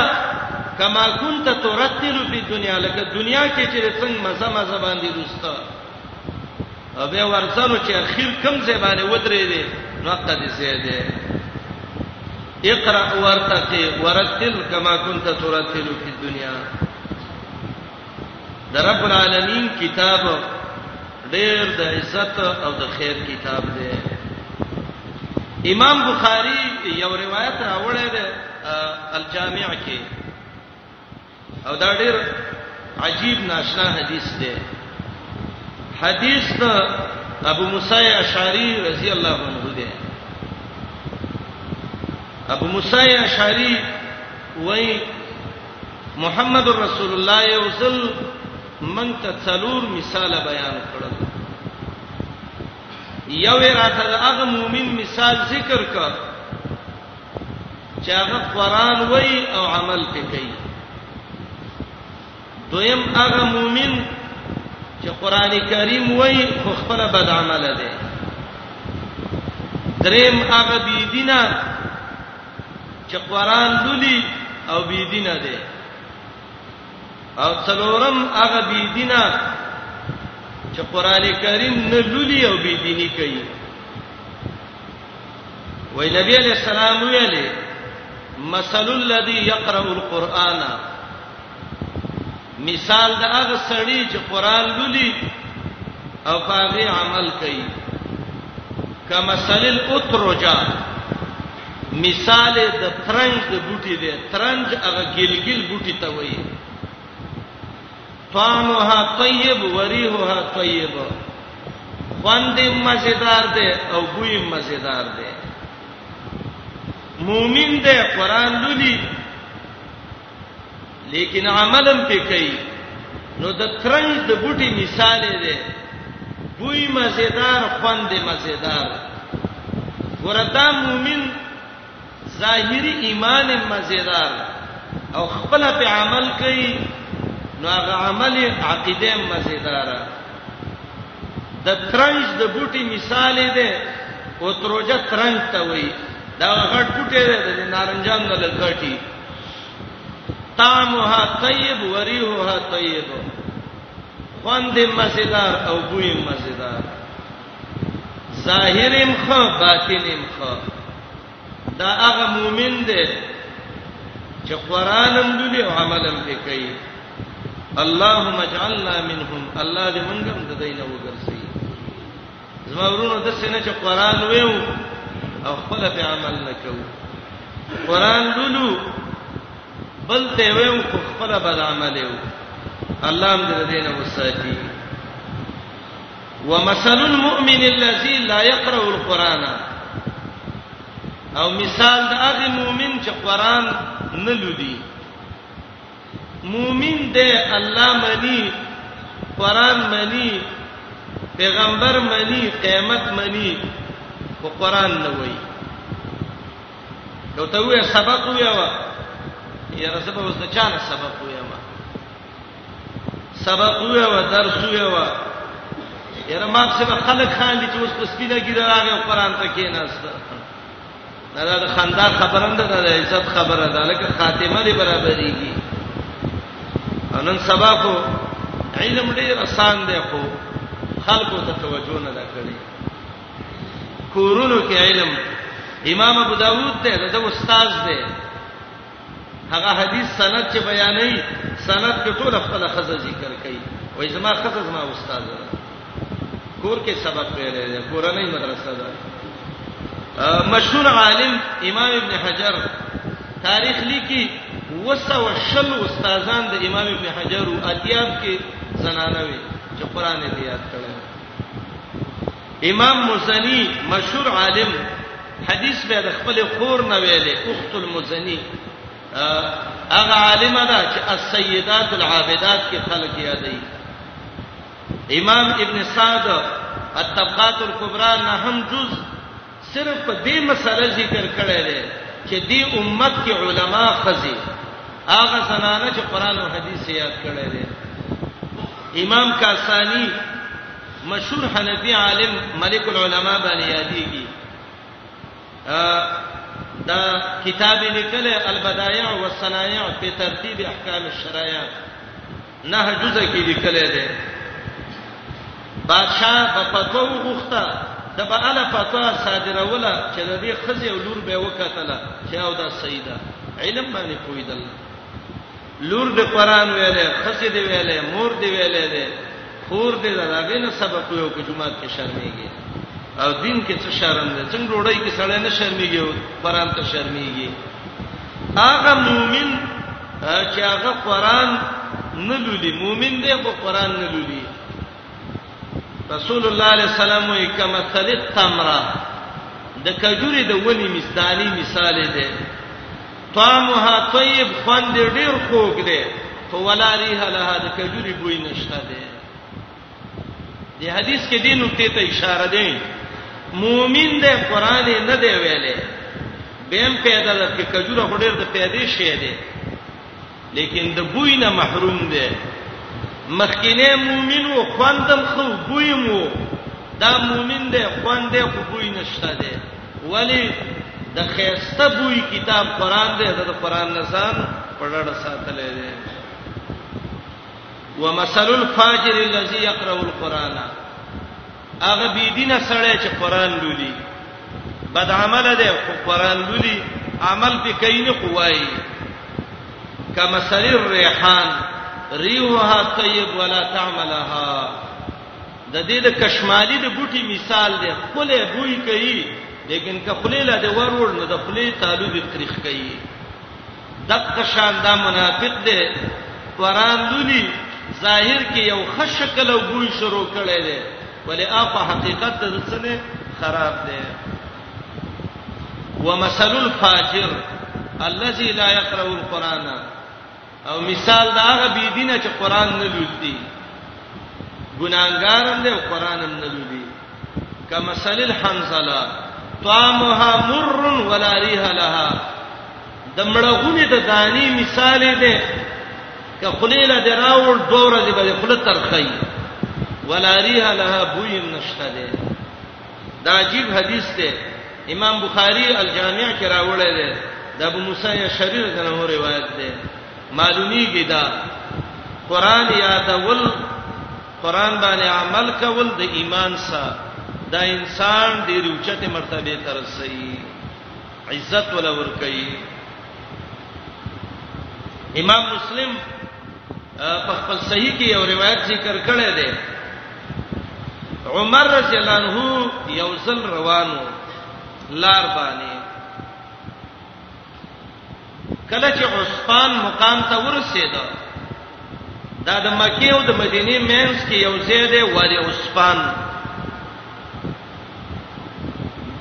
کما كنت ترتل فی دنیا لکه دنیا کې چې څنګه مزه مزه باندې دوستا او به ورځلو چې اخیر کم ځای باندې ودرې دي نو قد زیاده اقرا ورتقي ورتل کما كنت ترتل في الدنيا در رب العالمین کتاب ډېر د عزت او د خیر کتاب دی امام بخاری یو روایت راوړی دی الجامع کې او دا ډیر عجیب ناشنا حدیث دی حدیث د ابو موسی اشعری رضی الله عنه دی ابو موسی اشعری وای محمد رسول الله یو ځل من ته څلور مثال بیان کړل یو راته هغه مؤمن مثال ذکر کړ چې هغه قران وایي او عمل پې کوي دویم هغه مؤمن چې قران کریم وایي خو خپل بد عمل دی دریم هغه بی دینه چې قران لولي او بی دینه دی او څلورم هغه بی دینه چې قران کریم نه لولي او بی دینی کوي وای نبی علیہ السلام ویلي مثل الذي يقرأ القرآن مثال دا هغه سړی چې قران لولي او پاغي عمل کوي کما مثل الاترجا مثال د ترنج د بوټي دی ترنج هغه ګلګل بوټي ته وایي طعمها طیب وریحها طیب خوند مزیدار دی او بوی مزیدار دی مؤمن دی قران لولي لیکن عملم پې کوي نو د ترنګ د بوټي مثال دی بوی مزیدار خوند مزیدار ورته مؤمن ظاهری ایمان مزیدار او خپل په عمل کوي نو هغه عمل عقیده مزیدار د ترنج د بوټي مثال دی او تروجه ترنج ته وایي دا غټ بوټي دی د نارنجان نه لکټي طعمها طيب وريحها طيب خوند مزیدار او بوی مزیدار ظاهرم خو باطنم خو دا هغه مؤمن دی چې قران هم لولي او عمل هم کوي اللهم اجعلنا منهم الله دې موږ هم د دینه وګرځي زما ورونو د سینې چې قران ویو او خپل په عمل نکو قران لولو بل ته ویو خپل بد عمل یو الله دې دینه وساتي ومثل المؤمن الذي لا يقرأ القرآن او مثال د هغه مؤمن چې قرآن نه لولي مؤمن دی الله مني قرآن مني پیغمبر مني قیامت مني خو قرآن نه وایي یو ته وې سبق ویوا یا رسول الله صلی الله علیه وسلم سبق ویوا سبق وې و درس وې و یره ما څه به خلک خان دي چې اوس په سپیده ګیره راغی او قران ته کېناست دا د خندا خبره نه ده د عزت خبره ده لکه خاتمه دی برابرېږي انن سبا کو علم ډېر آسان دی خو خلکو ته توجه نه ده کړې کورونو کې علم امام ابو داوود ته د استاد دی هغه حدیث سند چې بیانې سند کې ټول خپل خزه ذکر کړي وای زما خزه زما استاد ده کور کې سبق ویلې ده کورنۍ مدرسه ده مشهور عالم امام ابن حجر تاریخ لیکي وسو شل استادان د امام ابن حجر او اتیاب کې زنانه وي چې قران دې یاد کړي امام مزنی مشهور عالم حدیث به د خپل خور نه ویلې اخت المزنی هغه عالمه ده چې السیدات العابدات کې خلق یادې امام ابن سعد الطبقات الكبرى نه هم جز صرف په دې مسله ذکر کړی دی چې دی امت کې علما خزي هغه زنانه چې قران او حديث یاد کړی دی امام کاسانی مشهور حنفي عالم ملک العلماء باندې یادېږي دا کتاب لیکل البدایع والصنایع په ترتیب احکام الشرایع نه جزء کې لیکلې ده بادشاہ په فتوا وغوښته د بالا فتوا صادروله چې د دې خزي او لور به وکټله چې او دا سیدا علم باندې پویدل لور د قران ویلې خزي دی ویلې مور دی ویلې ده خور دی داګه نه سبق یو کو جمعه کې شرمېږي او دین کې څه شرم ده څنګه ډوړی کې سړی نه شرمېږي قران ته شرمېږي هغه مؤمن چې هغه قران نه لولي مؤمن دی خو قران نه لولي رسول الله علیه السلام یې کما ثلث تمره د کجوري د ونی مثالی مثال دی طعمها طيب خوند ډیر خوږ دی خو ولا ریه لها د کجوري بوی نشته دی دی حدیث کې دې نقطې ته اشاره ده مؤمن دې قران نه دی ویلې بهم پیدا د کجوره هډر د پیدې شی دی لیکن د بوی نه محروم دی مخکینه مؤمن او خوندم خو بوی مو دا مؤمن دی خوند دی خو بوی نشته دی ولی د خیسته بوی کتاب قران دی د قران نسان پړړ ساتلې دی ومثل الفاجر الذي يقرأ القرآن هغه بی دینه سړی چې قران لولي بد عمل دی خو قران لولي عمل په کین قوای کما سریر ریحان ریوها طیب ولا تعملها د دې د کشمالی د بوټي مثال دی خله بوی کوي لیکن که خلیلا د ورور نه د خلی تعلق تاریخ کوي دغه شان دا منافق دی قران لولي ظاهر کې یو خشکل او بوی شروع کړي دی ولې اپ حقیقت د څنګه خراب دی ومثل الفاجر الذي لا يقرأ القرآن او مثال دا هغه بی دینه چې قران نه لولي ګناګارم دی او قران هم نه لولي کمثل الحنزله طعمها مر ولا ريح لها د مړغونی د دانی مثال دی که خلیله د راوړ دوه ورځې به خله ترخی ولا ريح لها بویم نشته دی دا عجیب حدیث دی امام بخاری الجامع کې راوړی دی د ابو موسی شریر څخه روایت دی معلومیږي دا قران یادول قران باندې عمل کول د ایمان سره دا انسان ډیر اوچته مرتبه ته رسي عزت ولا ور کوي امام مسلم په خپل صحیح کې یو روایت ذکر کړی دی عمر رضی الله عنه یو ځل روانو لار باندې کله چې عثمان مقام ته ورسېد دا د مکه او د مدینه مینس کې یو ځای دی ولی عثمان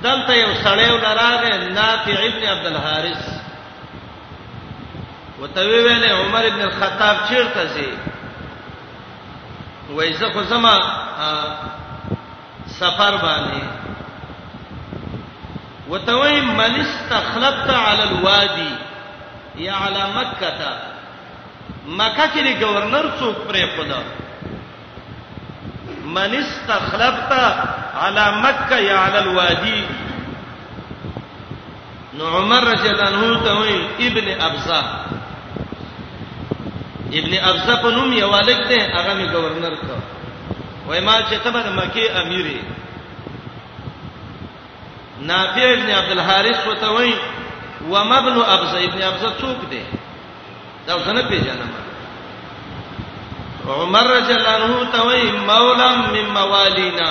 دلته یو سړی ولراغه نافع ابن عبد الحارث وتوی ویل عمر ابن الخطاب چیرته زی وای زه خو زما سفر باندې وتوي من استخلفت على الوادي یا علی مکه تا مکه کې د گورنر څوک پرې خدا من استخلفت علی مکه یا علی الوادی نو عمر رضی الله عنه ته وی ابن ابزا ابن ابزا په نوم یو الک دی هغه می گورنر ته وای ما چې ته باندې مکی امیری نافع ابن عبد الحارث وته وای و مبن ابزا ابن ابزا څوک دی دا وسنه پیژنم عمر رضی الله عنه ته وای مولا من موالینا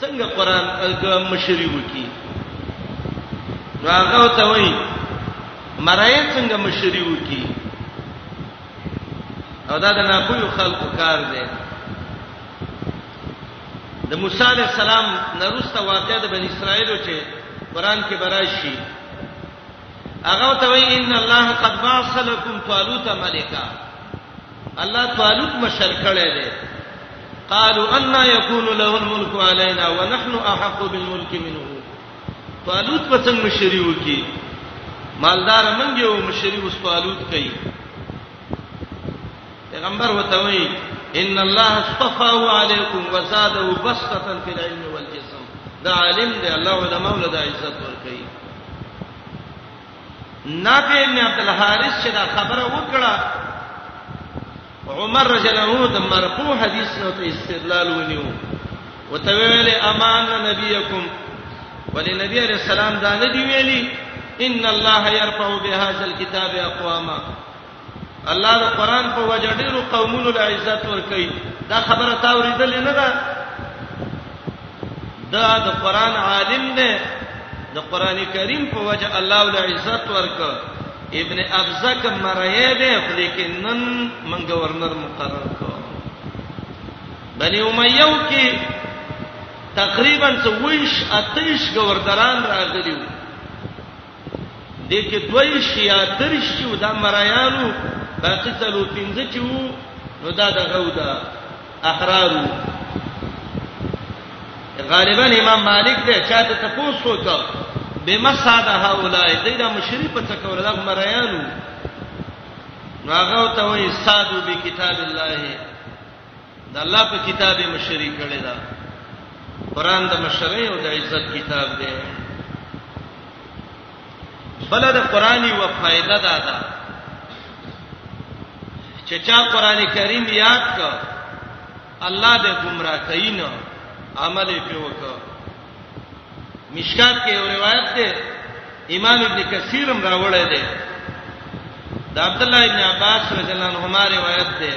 څنګه قران مشری وکي نو هغه ته وای مرای څنګه مشری وکي او دا د ناپوی خلکو کار دی د موسی علی السلام نرسته واقعې د بنی اسرائیلو چې قران کې براشي هغه ته وی ان الله قد بعث لكم طالوت ملکا الله طالوت مشر کړی دی قالوا ان يكون له الملك علينا ونحن احق بالملك منه طالوت په څنګه مشری وکي مالدار منګي او مشری اوس طالوت کوي پیغمبر وته وی ان الله اصطفاه علیکم وزاده بسطه فی العلم والجسم دا عالم دی الله علماء له دا عزت ورکړي نافع ابن عبد الحارث چې دا خبره وکړه عمر رضی الله عنه د مرفوع حدیث نو ته استدلال ونیو وتویل امان نبیکم ولی نبی علیہ السلام دا نه دی ویلی ان الله يرفع بهذا الكتاب اقواما الله د قران په وجه ډیرو قومونو له عزت ورکړي دا خبره تا ورېدل نه ده دا د قران عالم دی د قران کریم په وجه الله له عزت ورکړ ابن ابزک مرایه دی لیکن نن من گورنر مقرر کړ بنی امیه کې تقریبا 28 اتیش گورنران راغلیو دې کې دوه ویشت یا درویشت چې وو دا مریان وو، باقي څلور پنځه چې وو نو دا دغه وو دا احرار وو. غالبا امام مالک دې چاته تپوس وکړ بما ساده هؤلاء دې دا مشری په څه کول دا مریان وو. نو هغه ته وایي سادو به کتاب الله د الله په کتاب یې مشري کړې ده قران د مشرۍ او د عزت کتاب دی بل د قران یو فائدہ ده دا چې چا قران کریم یاد کړ الله دې گمراه کین عمل یې په وکړ مشکات کې یو روایت ده امام ابن کثیر هم راوړی دی د عبد الله ابن عباس رضی الله عنهما روایت ده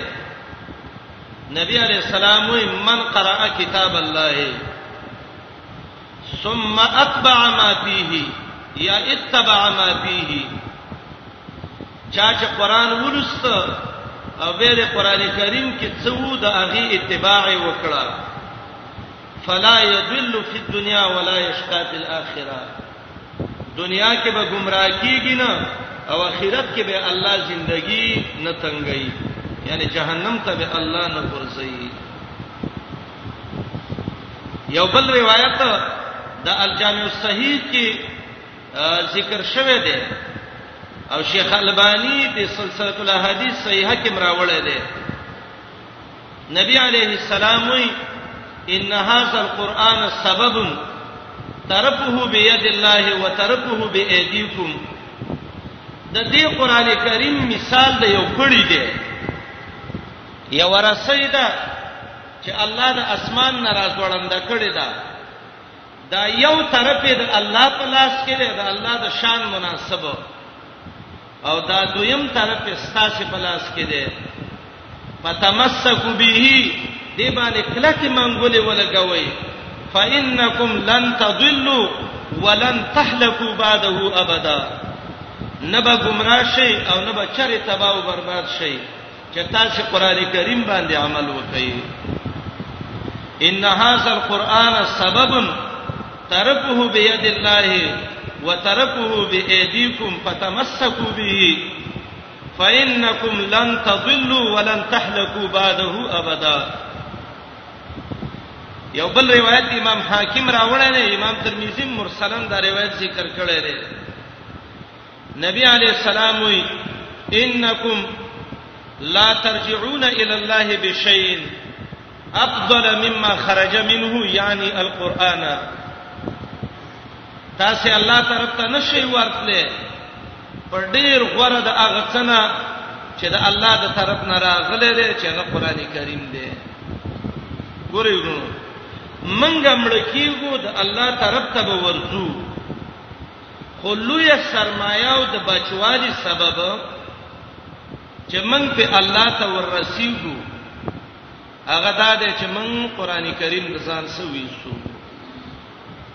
نبی علیہ السلام من قرأ کتاب الله ثم اتبع ما فيه یا اتبع ما فيه چا چې قران ولست او به د قران کریم کې څو د هغه اتباع وکړه فلا يضل في الدنيا ولا يشقى في الاخره دنیا کې به گمراه کیږي نه او اخرت کې به الله زندگی نه تنګي یعنی جهنم ته به الله نه ورځي یو بل روایت د الجامع الصحیح کې ذکر شوه دی او شیخ البانی د سلسله الاحاديث صحیحه کې مراوړی دی نبی علیه السلام وی ان هاذا القران سبب ترکه بيد الله وترکه بايديكم د دې قران کریم مثال د یو کړي دی یو رسیدا چې الله د اسمان ناراض وړاند کړي دا دا یو طرف د الله په لاس کې دی د الله د شان مناسبه او دا دویم طرف ستاسو په لاس کې دی فتمسکو به دی باندې کلک منګولې ولګوي فانکم لن تضلوا ولن تهلكوا بعده ابدا نبا گمراه شي او نبا چر تباہ او برباد شي چې تاسو قران کریم باندې عمل وکړئ ان هاذا القران سبب ترکه بيد الله وترکه بايديكم فتمسكوا به فانكم لن تضلوا ولن تهلكوا بعده ابدا یو بل روایت امام حاکم راوړی دی امام ترمذی مرسلن دا روایت ذکر کړی دی نبی علی السلام وی انکم لا ترجعون الى الله بشيء افضل مما خرج منه یعنی القرآن تاسو الله طرف ته نشي ورتله پر ډیر غره د هغه څنګه چې د الله د طرف نه راغله دی چې هغه قران کریم دی ګورې ورونو منګه مړ کیږو د الله طرف ته به ورځو خو لویه سرمایه او د بچوالي سبب چې موږ په الله ته ورسیږو هغه دا دی چې موږ قران کریم د ځان سره ویسو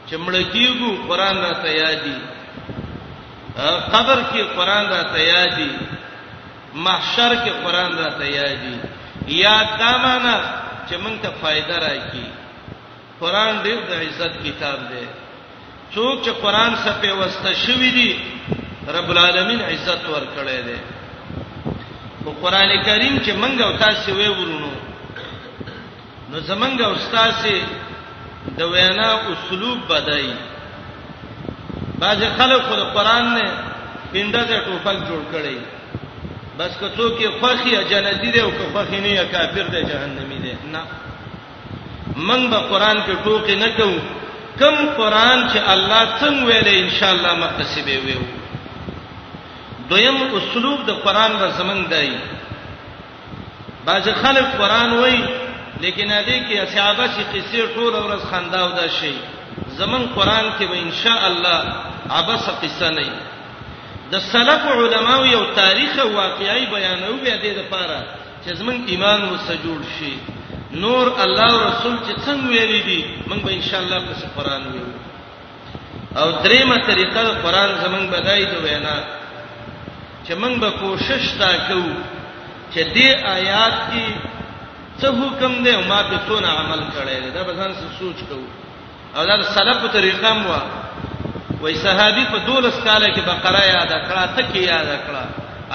چې مړ کیږو قران را تیادی قبر کې قران را تیادی محشر کې قران را تیادی یاد دا معنا چې موږ ته فائدہ راکړي قران ډیر د عزت کتاب دی څوک چې قران سره پیوسته شوی دی رب العالمین عزت ورکړی دی او قران کریم چې منګ او تاسو وی ورونو نو زمنګ او تاسو د وینا اسلوب بدای باز خلک خو د قران نه پینډه ته ټوپک جوړ کړي بس که څوک یې خوخي جنتی دی او که خوخي نه یا کافر دی جهنمی دی نه من به قران په ټوکی نه کو کم قران چې الله څنګه ویل ان شاء الله مقصد به ویو دویم اسلوب د قران را زمنګ دی باز خلک قران وای لیکن دې کې اصحابه چې قصې ټول ورځ خنداو ده شي زمون قران کې به ان شاء الله عبس قصه نه د سلف علماو یو تاریخ واقعي بیانوي به دې لپاره چې زمون ایمان وسه جوړ شي نور الله او رسول چې څنګه ویلي دي موږ به ان شاء الله پس قران ویو او دریمه طریقه قران زمون بدای دی وینا چې موږ به کوشش تا کوو چې دې آیات کې څه حکم دی او ما په څونه عمل کړی دا به ځان سره سوچ کوو او دا سلف طریقه مو وای صحابي په 12 کال کې بقره یاد کړه ته کې یاد کړه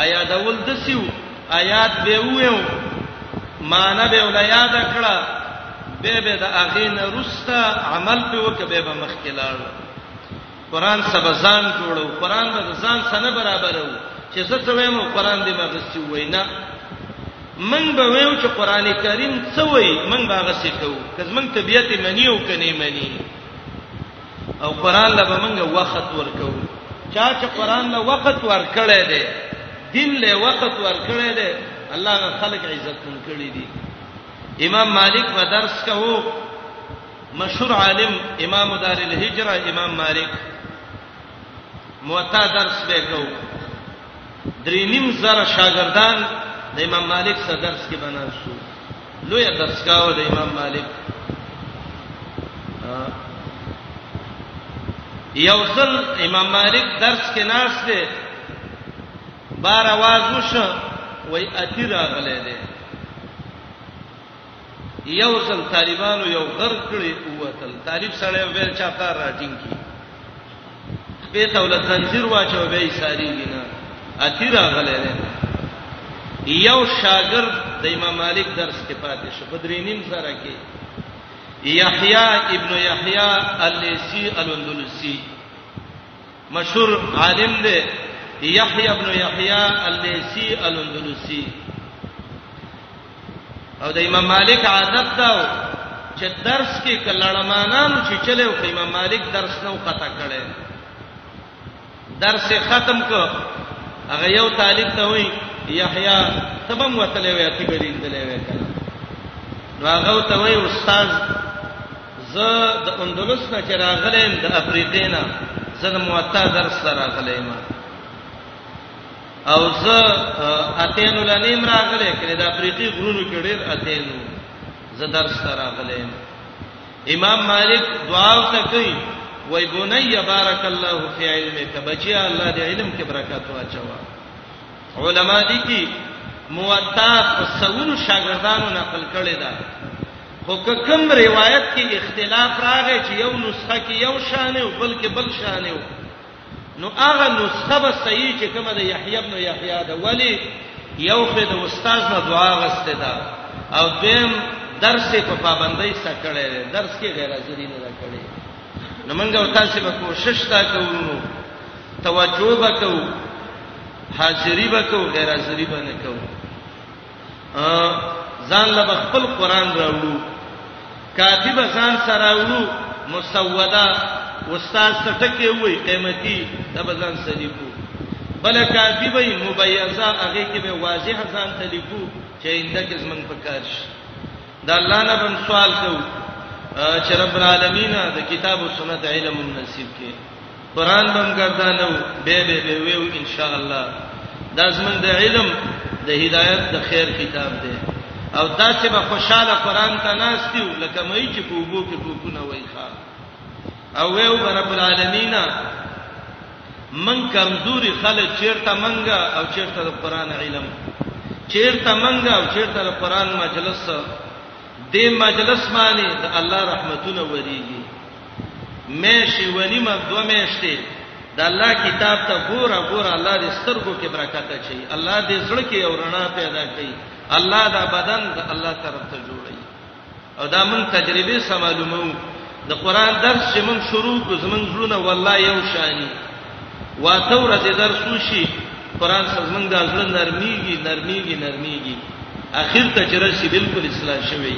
آیا دا ول دسیو آیات به ویو معنا به ول یاد کړه به به د اغین رستا عمل په وکبه مخکلار قران سبا ځان جوړو قران به ځان سره برابرو چې زه څه وایم قران دې ما غسی وینا من به ویم چې قران کریم څه وای من به غسی کو کز من طبیعت منی او کني منی او قران له موږ وخت ورکو چا چې قران له وخت ورکړې ده دین له وخت ورکړې ده الله غ خلق عزت من کړی دي امام مالک و درس کوو مشهور عالم امام دار الهجره امام مالک موطا درس به کو درې نیم زره شاګردان د امام مالک سره درس کې بناسو لوی درس کاوه د امام مالک یو ځل امام مالک درس کې ناس دی بار आवाज وشو وای اتی راغله دی یو ځل طالبانو یو غر کړی اوتل طالب سره به چا کار راټینګ کی به تول زنجیر واچو به یې ساری نه اتی راغله یو شاګرد د امام مالک درس کې پاتې شو بدرینیم سره کې یحیی ابن یحیی الیسی الاندلسی مشهور عالم دی یحیی ابن یحیی الیسی الاندلسی او د امام مالک عادت دا و چې درس کې کلړمانانو چې چلے او امام مالک درس نو قطع کړي درس ختم کو هغه یو طالب ته وای یحیی تبم وتلې وې اتی بری اندلې وې کنه نو هغه ته وای استاد زه د اندلس نه چې راغلم د افریقې نه زه د موطا درس راغلم او زه اتینو لنیم راغله کړه د افریقي غرونو کې ډېر اتینو زه درس راغله امام مالک دعا ته کوي وای بني بارک الله فی علمک بچیا الله دې علم کې برکت واچوا علما دي کی موطا سونو شاګردانو نقل کړي دا خو کوم روایت کې اختلاف راغی چې یو نسخه کې یو شانه او بل کې بل شانه نو هغه نسخه به صحیح چې کومه د یحیی ابن یحیی ده ولی یو خو د استاد نه دعا غسته ده او دیم درس په پابندۍ سره کړی دی درس کې غیر حاضری نه کړی نو موږ او تاسو به کوشش تا کوو توجه وکړو حاضری وکړو غیر حاضری باندې کوو ځان له خپل قران راوړو کاتب ځان سره راوړو مسوده استاد ته ټکی وای قیمتي دا به ځان سره لیکو بل کاتب ای مبیزه هغه کې به واضح ځان ته لیکو چې انده کې زمنګ پکار شي دا الله نه بن سوال کو چې رب العالمین د کتاب او سنت علم نصیب کړي قران بم ګرځانو به به به ویو ان شاء الله دا زمونږ د علم د هدایت د خیر کتاب دی او دا چې به خوشاله قران ته ناشتیو لکه مې چې په وګو کې کوکونه وای ښا او ویو رب العالمین من کمزوري خلک چیرته منګه او چیرته د قران علم چیرته منګه او چیرته د قران مجلس دې مجلس باندې د الله رحمتونه وریږي میشي ونی ما دوه میشته د الله کتاب ته ګوره ګوره الله دې سترګو کې برکت اچي الله دې زړه کې او رڼا پیدا کړي الله دا بدن د الله طرف ته جوړي او دا مون تجربه سم معلومو د قران درس چې مون شروع کو زمون زړونه والله یو شانی واته ورځې درس وشي قران سره زمون د زړه نرميږي نرميږي نرميږي اخر ته چې راشي بالکل اصلاح شوي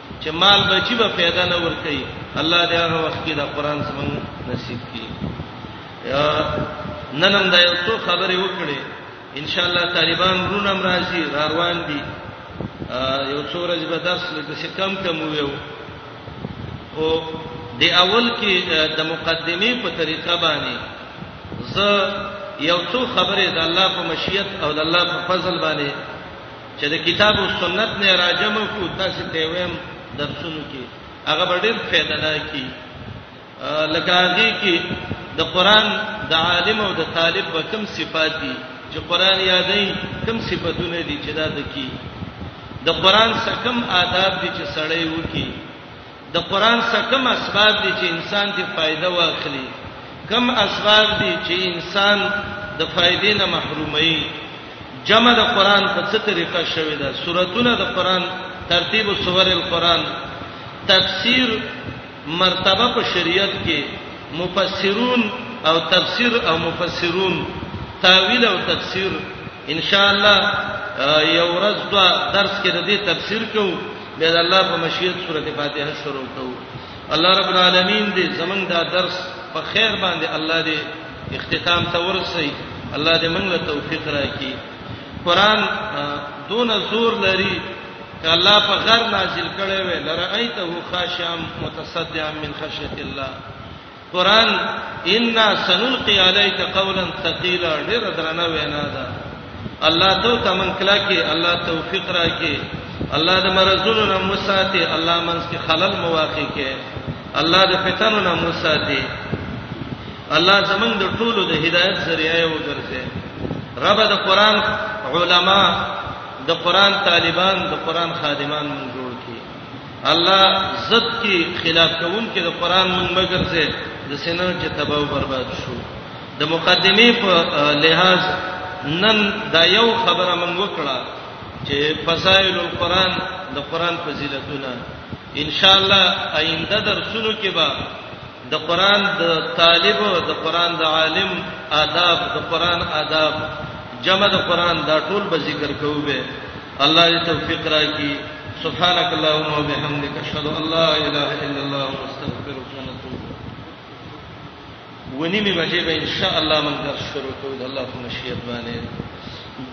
چې مال بچی به پیدا نه ور کوي الله دې هغه وخت کې دا قران زمون نصیب کړي نن هم دا یو څو خبرې وکړي ان شاء الله طالبان رونم راځي روان دي یو څو ورځې به درس لکه څه کم کم ویو او د اول کې د مقدمه په طریقه باندې زه یو څو خبرې د الله په مشیت او د الله په فضل باندې چې د کتاب او سنت نه راجم کو تاسو ته ویم درسونو کې هغه ډېر فائدہ ده کی لکه هغه کې د قران د عالم او د طالب په کوم صفات دي چې قران یادې کوم صفاتونه دي چې دا د کی د قران سکم آداب دي چې سړی وکی د قران څخه کوم اسباب دي چې انسان دې فائدہ واخلي کوم اسباب دي چې انسان د فائدې نه محرومي جمع د قران په څه طریقه شوې ده سوراتونه د قران ترتیب سور القران تفسیر مرتبه په شریعت کې مفسرون او تفسیر او مفسرون تاویل او تفسیر ان شاء الله یو ورځ دا درس کې د دې تفسیر کوو بیا د الله په مشیت سورته فاتحه شروع کوو الله رب العالمین دې زمنګ دا درس په خیر باندې الله دې اختتام ته ورسي الله دې موږ له توفیق راکړي قران دون زور لري ک الله په غر نازل کړي وي لرایته خاشم متصدعا من خشیت الله قران ان سنلقي عليك قولا ثقيلا ډیر درنه وینا ده الله ته تمن کلا کې الله توفیق راکې الله د مرزونو نه مساته الله منس کې خلل مواقع کې الله د فتنو نه مساته الله زمنګ د ټولو د هدایت ذریعہ وګرځي رب د قران علما د قران طالبان د قران خادمان منځ الله زد کی خلاف کوون کې د قران مونږ مګر زه د سینو چې تباہ او برباد شو د مقدمه په لحاظ نن دا یو خبره مونږ وکړه چې فضائل القرآن د قرآن فضیلتونه ان شاء الله آینده درسونو کې به د قرآن د طالب او د قرآن د عالم آداب د قرآن آداب جمع د قرآن دا ټول به ذکر کوو به الله دې توفیق راکړي سبحانك اللهم وبحمدك اشهد ان لا اله الا الله واستغفرك ونتوب ونی می بجې به ان شاء الله من درس شروع کوو د الله په مشیت باندې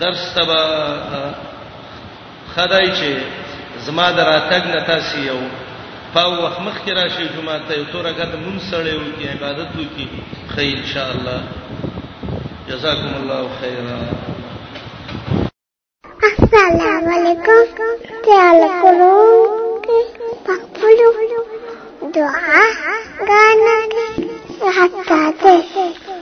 درس تبا خدای چې زما دراتګ نه تاسو یو پاو وخت مخ کې راشي جمعه ته تور غد مون سړې وو کې عبادت وکي خیر ان شاء الله جزاکم الله خیرا السلام علیکم تعال کولو پخپلو دعا غانا حتا ته